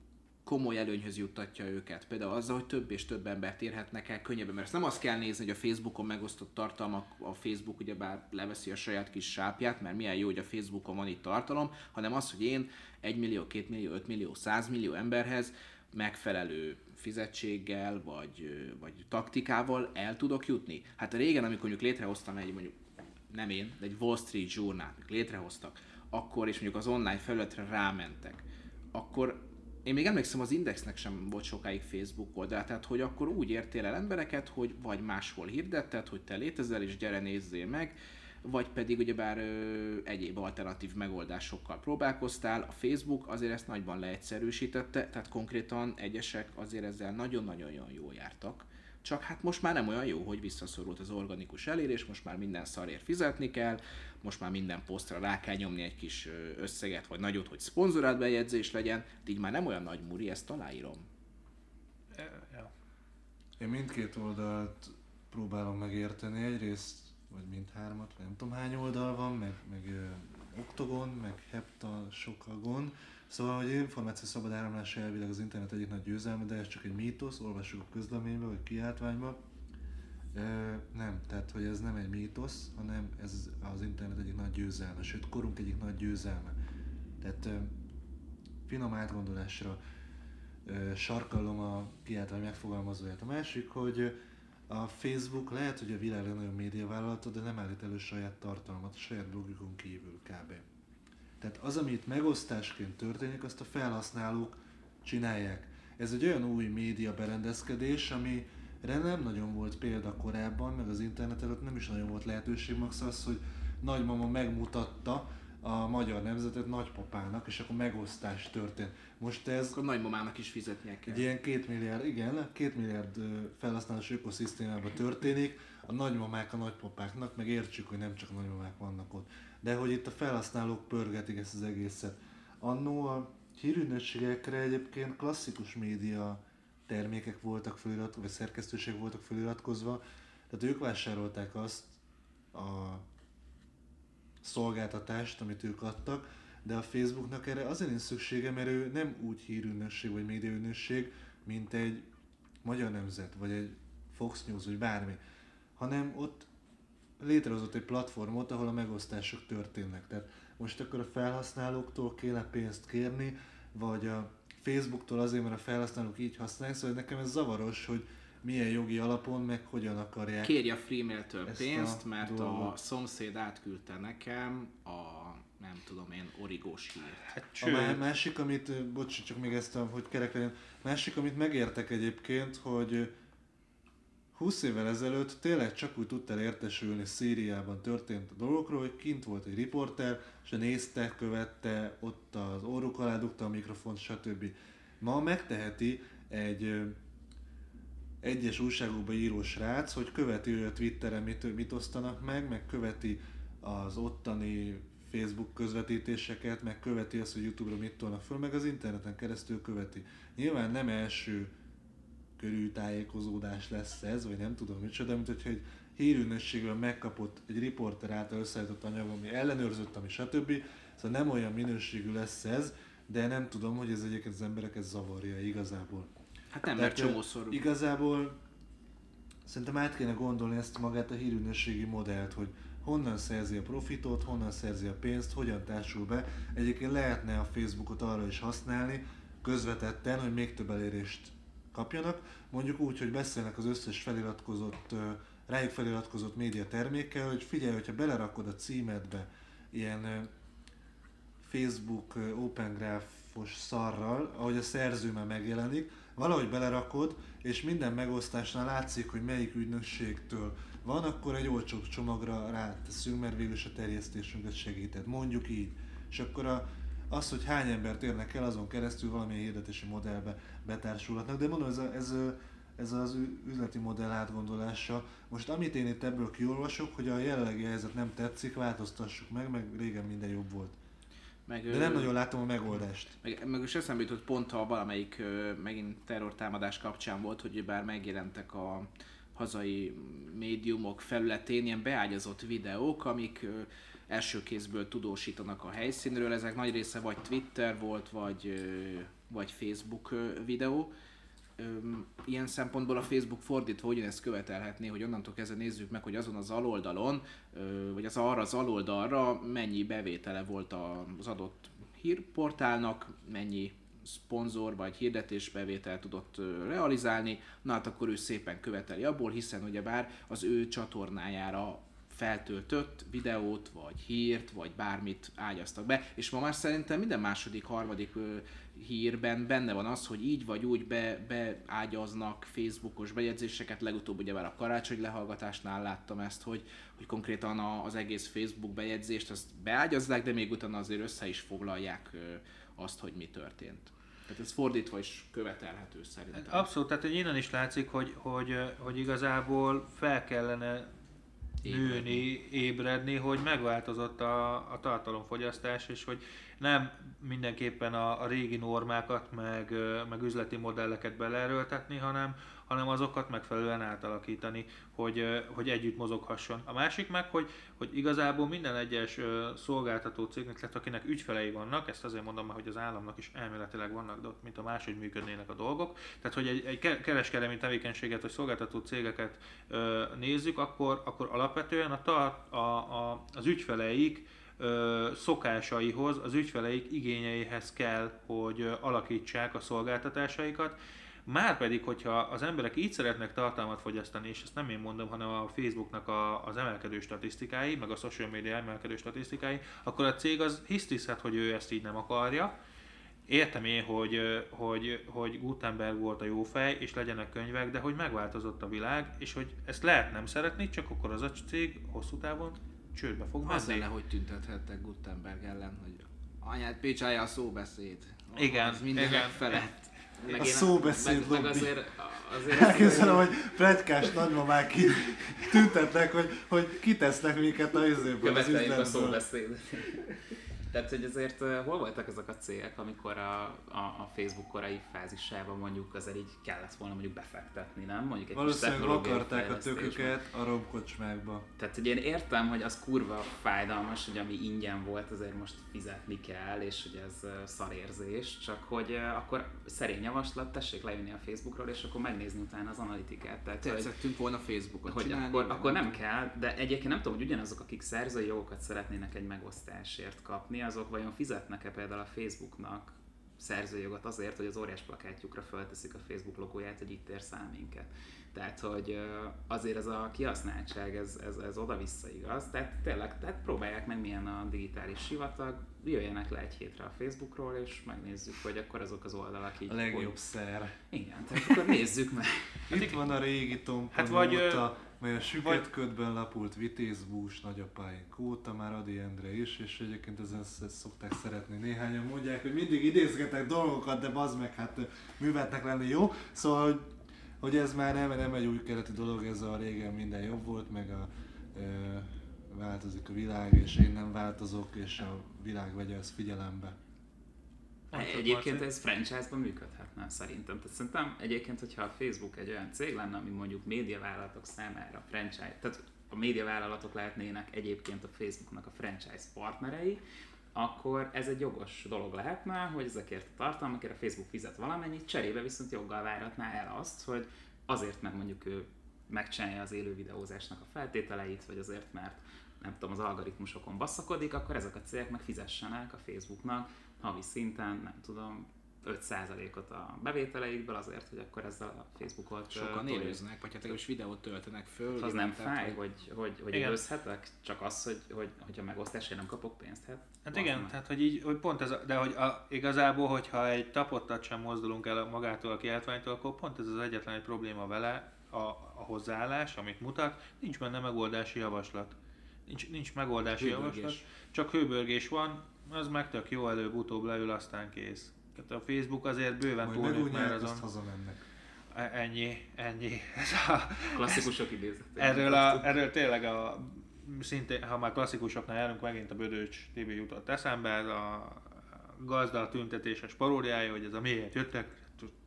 komoly előnyhöz juttatja őket. Például azzal, hogy több és több embert érhetnek el könnyebben. Mert ezt nem azt kell nézni, hogy a Facebookon megosztott tartalmak, a Facebook ugyebár leveszi a saját kis sápját, mert milyen jó, hogy a Facebookon van itt tartalom, hanem az, hogy én 1 millió, 2 millió, 5 millió, 100 millió emberhez megfelelő fizetséggel vagy, vagy taktikával el tudok jutni. Hát régen, amikor mondjuk létrehoztam egy mondjuk nem én, de egy Wall Street Journal létrehoztak, akkor és mondjuk az online felületre rámentek, akkor én még emlékszem, az Indexnek sem volt sokáig Facebook oldal, tehát hogy akkor úgy értél el embereket, hogy vagy máshol hirdetted, hogy te létezel és gyere nézzél meg, vagy pedig ugyebár ö, egyéb alternatív megoldásokkal próbálkoztál. A Facebook azért ezt nagyban leegyszerűsítette, tehát konkrétan egyesek azért ezzel nagyon-nagyon jól jártak. Csak hát most már nem olyan jó, hogy visszaszorult az organikus elérés, most már minden szarért fizetni kell, most már minden posztra rá kell nyomni egy kis összeget, vagy nagyot, hogy szponzorált bejegyzés legyen, de így már nem olyan nagy muri, ezt aláírom.
Ja.
Én mindkét oldalt próbálom megérteni. Egyrészt, vagy mindhármat, vagy nem tudom hány oldal van, meg, meg ö, Octagon, meg Hepta, Sokagon. Szóval, hogy információ szabad áramlása elvileg az internet egyik nagy győzelme, de ez csak egy mítosz, olvassuk a közleménybe, vagy kiáltványba. Nem, tehát, hogy ez nem egy mítosz, hanem ez az internet egyik nagy győzelme, sőt, korunk egyik nagy győzelme. Tehát finom átgondolásra sarkallom a kiáltvány megfogalmazóját. A másik, hogy a Facebook lehet, hogy a világ legnagyobb médiavállalata, de nem állít elő saját tartalmat, saját blogjukon kívül kb. Tehát az, ami itt megosztásként történik, azt a felhasználók csinálják. Ez egy olyan új média berendezkedés, amire nem nagyon volt példa korábban, meg az internet előtt nem is nagyon volt lehetőség, max az, hogy nagymama megmutatta a magyar nemzetet nagypapának, és akkor megosztás történt. Most ez
Akkor nagymamának is fizetnie kell.
egy ilyen két milliárd, igen, két milliárd felhasználós ökoszisztémában történik, a nagymamák a nagypapáknak, meg értsük, hogy nem csak a nagymamák vannak ott. De hogy itt a felhasználók pörgetik ezt az egészet. Annó a hírügynökségekre egyébként klasszikus média termékek voltak feliratkozva, vagy szerkesztőség voltak feliratkozva, tehát ők vásárolták azt a szolgáltatást, amit ők adtak, de a Facebooknak erre azért nincs szüksége, mert ő nem úgy hírügynökség vagy médiaügynökség, mint egy Magyar Nemzet, vagy egy Fox News, vagy bármi, hanem ott létrehozott egy platformot, ahol a megosztások történnek. Tehát most akkor a felhasználóktól kéne pénzt kérni, vagy a Facebooktól azért, mert a felhasználók így használják, szóval nekem ez zavaros, hogy milyen jogi alapon, meg hogyan akarják.
Kérj a Freemail-től
Ezt
pénzt,
a
mert a
dolgot.
szomszéd átküldte nekem a nem tudom én, origós hírt.
Hát,
A
sőt,
másik, amit, bocs, csak még ezt, a- hogy kerek legyen, másik, amit megértek egyébként, hogy 20 évvel ezelőtt tényleg csak úgy tudtál értesülni Szíriában történt a dolgokról, hogy kint volt egy riporter, és nézte, követte, ott az orruk alá dugta a mikrofont, stb. Ma megteheti egy egyes újságokba író srác, hogy követi a Twitteren mit, mit osztanak meg, meg követi az ottani Facebook közvetítéseket, meg követi azt, hogy Youtube-ra mit tolnak föl, meg az interneten keresztül követi. Nyilván nem első körű tájékozódás lesz ez, vagy nem tudom micsoda, mint hogyha egy hírűnösségről megkapott egy riporter által összeállított anyag, ami ellenőrzött, ami stb. Szóval nem olyan minőségű lesz ez, de nem tudom, hogy ez egyébként az embereket zavarja igazából.
Hát nem, mert csomószor
Igazából szerintem át kéne gondolni ezt magát a hírűnösségi modellt, hogy honnan szerzi a profitot, honnan szerzi a pénzt, hogyan társul be. Egyébként lehetne a Facebookot arra is használni, közvetetten, hogy még több elérést kapjanak. Mondjuk úgy, hogy beszélnek az összes feliratkozott, rájuk feliratkozott média termékkel, hogy figyelj, hogyha belerakod a címedbe ilyen Facebook Open Graph-os szarral, ahogy a szerző már megjelenik, valahogy belerakod, és minden megosztásnál látszik, hogy melyik ügynökségtől van, akkor egy olcsóbb csomagra ráteszünk, mert végül is a terjesztésünket segíted. Mondjuk így. És akkor a, az, hogy hány embert érnek el, azon keresztül valamilyen hirdetési modellbe betársulhatnak. De mondom, ez, a, ez, ez az üzleti modell átgondolása. Most amit én itt ebből kiolvasok, hogy a jelenlegi helyzet nem tetszik, változtassuk meg, meg régen minden jobb volt.
meg,
De nem nagyon látom a megoldást.
Meg, meg is eszembe jutott pont, ha valamelyik megint terrortámadás kapcsán volt, hogy bár megjelentek a hazai médiumok felületén ilyen beágyazott videók, amik első kézből tudósítanak a helyszínről. Ezek nagy része vagy Twitter volt, vagy, vagy Facebook videó. Ilyen szempontból a Facebook fordítva ugyanezt követelhetné, hogy onnantól kezdve nézzük meg, hogy azon az aloldalon, vagy az arra az aloldalra mennyi bevétele volt az adott hírportálnak, mennyi szponzor vagy hirdetésbevétel tudott realizálni, na hát akkor ő szépen követeli abból, hiszen ugyebár az ő csatornájára feltöltött videót, vagy hírt, vagy bármit ágyaztak be, és ma már szerintem minden második, harmadik hírben benne van az, hogy így vagy úgy be, beágyaznak Facebookos bejegyzéseket, legutóbb ugye már a karácsony lehallgatásnál láttam ezt, hogy, hogy konkrétan a, az egész Facebook bejegyzést azt beágyazzák, de még utána azért össze is foglalják azt, hogy mi történt. Tehát ez fordítva is követelhető szerintem.
Abszolút, tehát hogy innen is látszik, hogy, hogy, hogy igazából fel kellene nőni, ébredni, hogy megváltozott a, a tartalomfogyasztás, és hogy nem mindenképpen a, a régi normákat, meg, meg üzleti modelleket beleerőltetni, hanem, hanem azokat megfelelően átalakítani, hogy, hogy együtt mozoghasson. A másik meg, hogy, hogy igazából minden egyes szolgáltató cégnek, tehát akinek ügyfelei vannak, ezt azért mondom hogy az államnak is elméletileg vannak, de ott mint a máshogy működnének a dolgok. Tehát, hogy egy, egy ke- kereskedelmi tevékenységet vagy szolgáltató cégeket nézzük, akkor, akkor alapvetően a, tar- a, a, az ügyfeleik szokásaihoz, az ügyfeleik igényeihez kell, hogy alakítsák a szolgáltatásaikat. Márpedig, hogyha az emberek így szeretnek tartalmat fogyasztani, és ezt nem én mondom, hanem a Facebooknak a, az emelkedő statisztikái, meg a social media emelkedő statisztikái, akkor a cég az hisztiszhet, hogy ő ezt így nem akarja, Értem én, hogy, hogy, hogy Gutenberg volt a jó fej, és legyenek könyvek, de hogy megváltozott a világ, és hogy ezt lehet nem szeretni, csak akkor az a cég hosszú távon csődbe fog menni.
lenne, hogy tüntethettek Gutenberg ellen, hogy anyát pécsája a szóbeszéd.
Igen,
Az minden
igen.
felett.
Meg
A
én-
szóbeszéd
meg, meg
lobby.
azért, azért
Elképzelem, hogy pletykás nagymamák ki tüntetnek, hogy, hogy kitesznek minket a izéből, az
követeljük a
üzletből.
Tehát, hogy azért hol voltak ezek a cégek, amikor a, a, a Facebook korai fázisában mondjuk azért így kellett volna mondjuk befektetni, nem? Mondjuk egy kis
Valószínűleg akarták a tököket a romkocsmákba.
Tehát, hogy én értem, hogy az kurva fájdalmas, hogy ami ingyen volt, azért most fizetni kell, és hogy ez szarérzés, csak hogy akkor szerény javaslat, tessék lejönni a Facebookról, és akkor megnézni utána az analitikát. Tehát,
Tetszettünk volna Facebookot
hogy
csinálni.
akkor,
meg
akkor nem kell, de egyébként nem tudom, hogy ugyanazok, akik szerzői jogokat szeretnének egy megosztásért kapni, azok vajon fizetnek-e például a Facebooknak szerzőjogot azért, hogy az óriás plakátjukra fölteszik a Facebook logóját, hogy itt ér szám minket. Tehát, hogy azért ez a kihasználtság, ez, ez, ez oda-vissza igaz. Tehát tényleg, tehát próbálják meg milyen a digitális sivatag, jöjjenek le egy hétre a Facebookról, és megnézzük, hogy akkor azok az oldalak így...
A legjobb
hogy...
szer.
Igen, tehát akkor nézzük meg.
Hát Itt van a régi Tom
Hát vagy,
óta, mely a süket lapult vitézbús nagyapáink óta, már Adi Endre is, és egyébként ezen szokták szeretni. Néhányan mondják, hogy mindig idézgetek dolgokat, de bazd meg, hát műveltnek lenni jó. Szóval, hogy hogy ez már nem, nem egy új keleti dolog, ez a régen minden jobb volt, meg a, e, változik a világ, és én nem változok, és a világ vegye ezt figyelembe.
Egyébként ez franchise-ban szerintem. Tehát szerintem egyébként, hogyha a Facebook egy olyan cég lenne, ami mondjuk médiavállalatok számára franchise, tehát a médiavállalatok lehetnének egyébként a Facebooknak a franchise partnerei, akkor ez egy jogos dolog lehetne, hogy ezekért a tartalmakért a Facebook fizet valamennyit, cserébe viszont joggal váratná el azt, hogy azért, mert mondjuk ő megcsinálja az élő videózásnak a feltételeit, vagy azért, mert nem tudom, az algoritmusokon basszakodik, akkor ezek a cégek meg fizessenek a Facebooknak havi szinten, nem tudom, 5%-ot a bevételeikből azért, hogy akkor ezzel a Facebookot
Sokan élőznek, vagy hát legalábbis videót töltenek föl.
Az nem fáj, hogy, hogy, hogy élőzhetek? Csak az, hogy, hogy, hogy a megosztásért nem kapok pénzt? Hát,
hát igen, meg. tehát hogy így, hogy pont ez, a, de hogy a, igazából, hogyha egy tapottat sem mozdulunk el magától a kiáltványtól, akkor pont ez az egyetlen egy probléma vele, a, a hozzáállás, amit mutat, nincs benne megoldási javaslat. Nincs, nincs megoldási hőbörgés. javaslat, csak hőbörgés van, az meg tök jó, előbb-utóbb leül, aztán kész. Tehát a Facebook azért bőven túl már azon.
hazamennek.
E- ennyi, ennyi.
Ez a, Klasszikusok idézet.
Erről, a, erről tényleg a, szintén, ha már klasszikusoknál járunk, megint a Bödöcs TV jutott eszembe, ez a gazda tüntetéses paródiája, hogy ez a miért jöttek,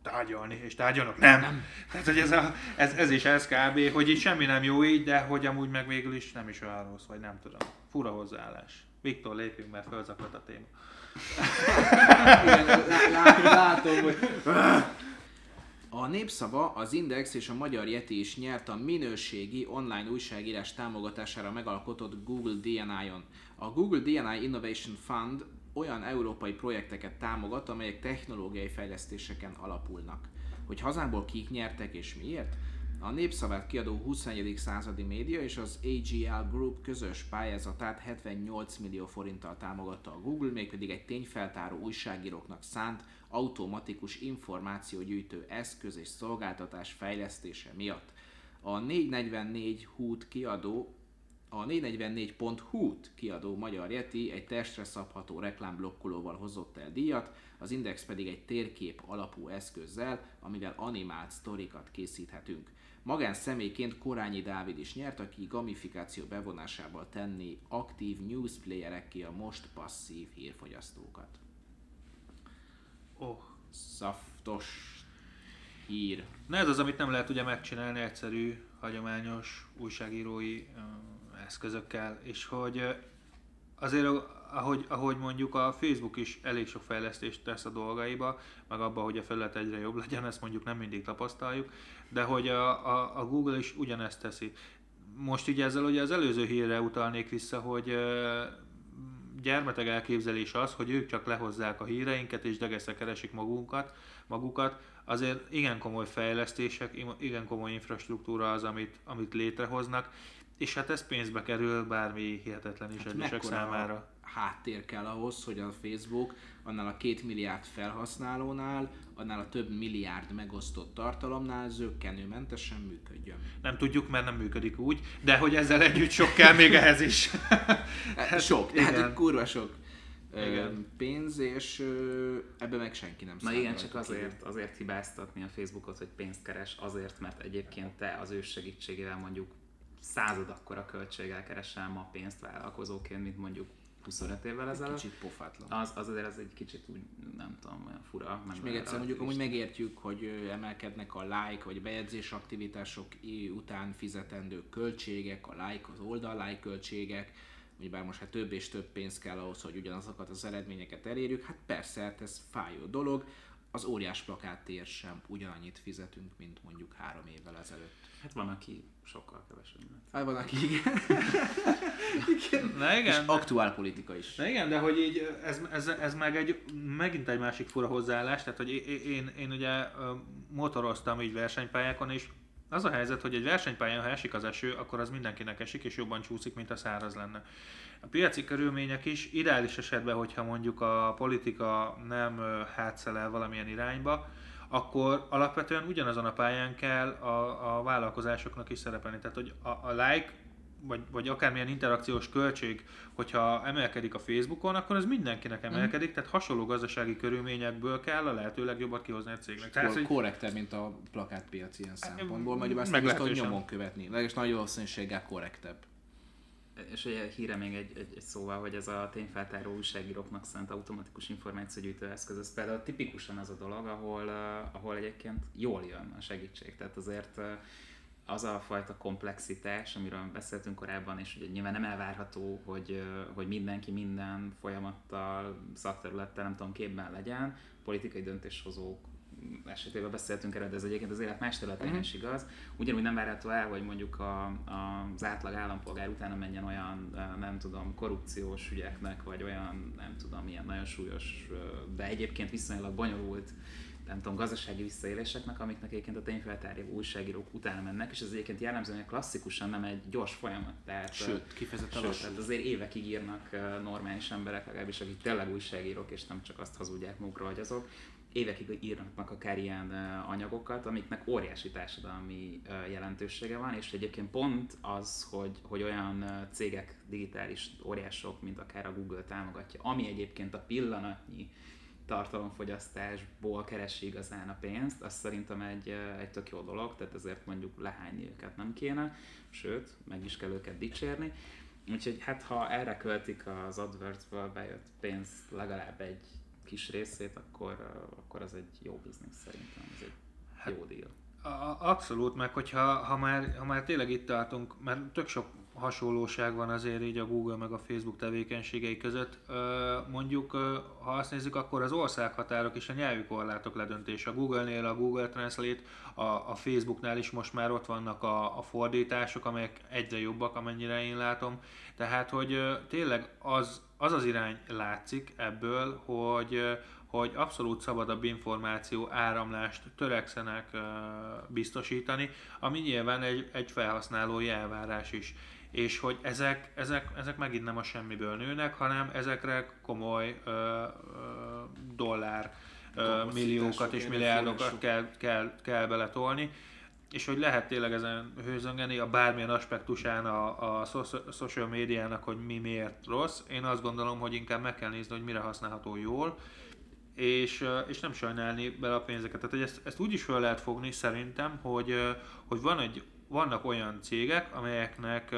tárgyalni, és tárgyalnak, nem. nem. Tehát, hogy ez, a, ez, ez is ez kb, hogy itt semmi nem jó így, de hogy amúgy meg végül is nem is olyan rossz, vagy nem tudom. Fura hozzáállás. Viktor, lépjünk, mert fölzaklat a téma.
Igen, lá, látom, hogy... A Népszava, az Index és a Magyar Yeti is nyert a minőségi online újságírás támogatására megalkotott Google DNI-on. A Google DNI Innovation Fund olyan európai projekteket támogat, amelyek technológiai fejlesztéseken alapulnak. Hogy hazánkból kik nyertek és miért? A Népszavát kiadó 21. századi média és az AGL Group közös pályázatát 78 millió forinttal támogatta a Google, mégpedig egy tényfeltáró újságíróknak szánt automatikus információgyűjtő eszköz és szolgáltatás fejlesztése miatt. A 444 hút kiadó a 444.hu-t kiadó Magyar Yeti egy testre szabható reklámblokkolóval hozott el díjat, az Index pedig egy térkép alapú eszközzel, amivel animált sztorikat készíthetünk. Magán személyként Korányi Dávid is nyert, aki gamifikáció bevonásával tenni aktív newsplayerekké a most passzív hírfogyasztókat.
Oh.
Szaftos hír.
Na ez az, amit nem lehet ugye megcsinálni egyszerű, hagyományos újságírói eszközökkel, és hogy azért ahogy, ahogy mondjuk a Facebook is elég sok fejlesztést tesz a dolgaiba, meg abba, hogy a felület egyre jobb legyen, ezt mondjuk nem mindig tapasztaljuk, de hogy a, a, a Google is ugyanezt teszi. Most így ezzel ugye az előző hírre utalnék vissza, hogy gyermeteg elképzelés az, hogy ők csak lehozzák a híreinket és degesze keresik magunkat, magukat, azért igen komoly fejlesztések, igen komoly infrastruktúra az, amit, amit létrehoznak, és hát ez pénzbe kerül bármi hihetetlen is hát egyesek számára
háttér kell ahhoz, hogy a Facebook annál a két milliárd felhasználónál, annál a több milliárd megosztott tartalomnál zöggenőmentesen működjön.
Nem tudjuk, mert nem működik úgy, de hogy ezzel együtt sok kell még ehhez is.
hát, sok, tehát igen. kurva sok igen. pénz, és ebbe meg senki nem
Na igen, csak azért, azért hibáztatni a Facebookot, hogy pénzt keres, azért, mert egyébként te az ő segítségével mondjuk század akkora költséggel keresel ma pénzt vállalkozóként, mint mondjuk 25 évvel ezelőtt.
Kicsit pofátlan.
Az, az azért ez egy kicsit úgy, nem tudom, olyan fura.
És még egyszer mondjuk, amúgy megértjük, hogy emelkednek a like vagy bejegyzés aktivitások után fizetendő költségek, a like, az oldal like költségek, bár most hát több és több pénz kell ahhoz, hogy ugyanazokat az eredményeket elérjük, hát persze, hát ez fájó dolog. az óriás plakáttér sem ugyanannyit fizetünk, mint mondjuk három évvel ezelőtt.
Hát van, aki sokkal kevesebbet.
Hát van, aki igen. igen.
Na igen.
És aktuál politika is.
Na igen, de hogy így ez, ez, ez meg egy, megint egy másik fura hozzáállás, tehát hogy én, én, én ugye motoroztam így versenypályákon, és az a helyzet, hogy egy versenypályán, ha esik az eső, akkor az mindenkinek esik, és jobban csúszik, mint a száraz lenne. A piaci körülmények is ideális esetben, hogyha mondjuk a politika nem hátszelel valamilyen irányba, akkor alapvetően ugyanazon a pályán kell a, a vállalkozásoknak is szerepelni. Tehát, hogy a, a like vagy, vagy akármilyen interakciós költség, hogyha emelkedik a Facebookon, akkor ez mindenkinek emelkedik, mm. tehát hasonló gazdasági körülményekből kell a lehető legjobbat kihozni egy cégnek. Tehát,
Kor-
hogy
korrektebb, mint a plakátpiac ilyen szempontból, vagy ezt
Meglehetősen.
tudod nyomon követni. Legalábbis nagy valószínűséggel korrektebb.
És ugye híre még egy, egy, egy szóval, hogy ez a tényfeltáró újságíróknak szánt automatikus információgyűjtő eszköz, ez például tipikusan az a dolog, ahol, uh, ahol egyébként jól jön a segítség. Tehát azért uh, az a fajta komplexitás, amiről beszéltünk korábban, és ugye nyilván nem elvárható, hogy, uh, hogy mindenki minden folyamattal, szakterülettel, nem tudom, képben legyen, politikai döntéshozók esetében beszéltünk erről, de ez egyébként az élet más területén
Mhm.
is igaz. Ugyanúgy nem várható el, hogy mondjuk a, a, az átlag állampolgár utána menjen olyan, nem tudom, korrupciós ügyeknek, vagy olyan, nem tudom, ilyen nagyon súlyos, de egyébként viszonylag bonyolult nem tudom, gazdasági visszaéléseknek, amiknek egyébként a tényfeltáró újságírók utána mennek, és ez egyébként jellemzően klasszikusan nem egy gyors folyamat. Tehát, eh,
Sőt, kifejezetten
Sőt, tehát azért évekig írnak normális emberek, legalábbis akik tényleg újságírók, és nem csak azt hazudják magukra, hogy azok, évekig írnak akár ilyen anyagokat, amiknek óriási társadalmi jelentősége van, és egyébként pont az, hogy, hogy olyan cégek, digitális óriások, mint akár a Google támogatja, ami egyébként a pillanatnyi tartalomfogyasztásból keresi igazán a pénzt, az szerintem egy, egy tök jó dolog, tehát ezért mondjuk lehányni őket nem kéne, sőt, meg is kell őket dicsérni. Úgyhogy hát ha erre költik az AdWords-ből bejött pénzt legalább egy kis részét, akkor, akkor az egy jó biznisz szerintem, ez egy
Hát-
jó deal.
Abszolút, meg hogyha ha már, ha már tényleg itt tartunk, mert tök sok hasonlóság van azért így a Google meg a Facebook tevékenységei között. Mondjuk, ha azt nézzük, akkor az országhatárok és a nyelvi korlátok ledöntése. A Google-nél a Google Translate, a, a Facebooknál is most már ott vannak a, a fordítások, amelyek egyre jobbak, amennyire én látom. Tehát, hogy tényleg az az, az irány látszik ebből, hogy hogy abszolút szabadabb információ áramlást törekszenek biztosítani, ami nyilván egy, egy felhasználói elvárás is. És hogy ezek, ezek, ezek megint nem a semmiből nőnek, hanem ezekre komoly ö, ö, dollár ö, milliókat és milliárdokat kell, kell, kell beletolni és hogy lehet tényleg ezen hőzöngeni a bármilyen aspektusán a, a social médiának, hogy mi miért rossz. Én azt gondolom, hogy inkább meg kell nézni, hogy mire használható jól, és, és nem sajnálni bele a pénzeket. Tehát hogy ezt, ezt úgy is fel lehet fogni szerintem, hogy, hogy van egy, vannak olyan cégek, amelyeknek,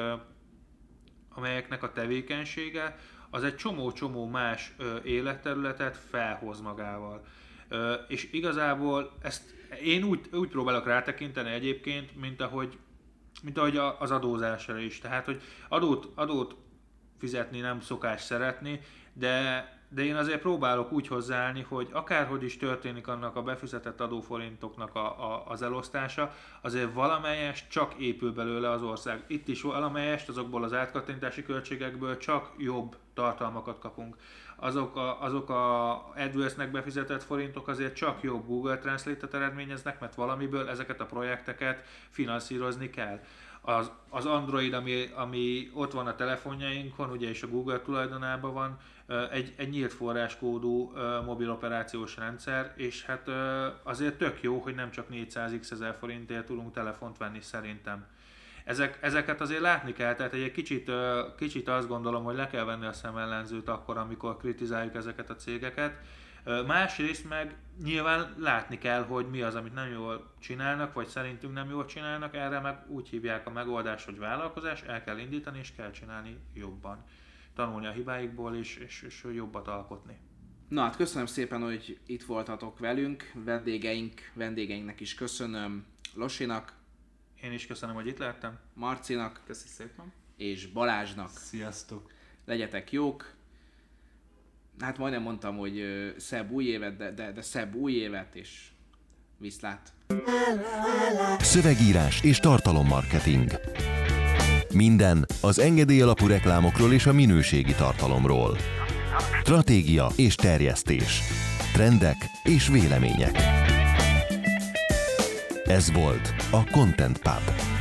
amelyeknek a tevékenysége az egy csomó-csomó más életterületet felhoz magával. És igazából ezt én úgy, úgy próbálok rátekinteni egyébként, mint ahogy, mint ahogy az adózásra is. Tehát, hogy adót, adót fizetni nem szokás szeretni, de, de én azért próbálok úgy hozzáállni, hogy akárhogy is történik annak a befizetett adóforintoknak a, a, az elosztása, azért valamelyest csak épül belőle az ország. Itt is valamelyest azokból az átkattintási költségekből csak jobb tartalmakat kapunk. Azok a, azok a AdWords-nek befizetett forintok azért csak jobb Google Translate-et eredményeznek, mert valamiből ezeket a projekteket finanszírozni kell az, az Android, ami, ami ott van a telefonjainkon, ugye és a Google tulajdonában van, egy, egy nyílt forráskódú mobil operációs rendszer, és hát azért tök jó, hogy nem csak 400x ezer forintért tudunk telefont venni szerintem. Ezek, ezeket azért látni kell, tehát egy kicsit, kicsit azt gondolom, hogy le kell venni a szemellenzőt akkor, amikor kritizáljuk ezeket a cégeket. Másrészt meg nyilván látni kell, hogy mi az, amit nem jól csinálnak, vagy szerintünk nem jól csinálnak, erre meg úgy hívják a megoldás, hogy vállalkozás, el kell indítani, és kell csinálni jobban. Tanulni a hibáikból, és, és, és jobbat alkotni.
Na hát köszönöm szépen, hogy itt voltatok velünk, vendégeink, vendégeinknek is köszönöm, Losinak,
Én is köszönöm, hogy itt lehettem.
Marcinak
Köszi szépen.
és Balázsnak.
Sziasztok!
Legyetek jók, hát majdnem mondtam, hogy szebb új évet, de, de, de szebb új évet, és viszlát.
Szövegírás és tartalommarketing. Minden az engedély alapú reklámokról és a minőségi tartalomról. Stratégia és terjesztés. Trendek és vélemények. Ez volt a Content Pub.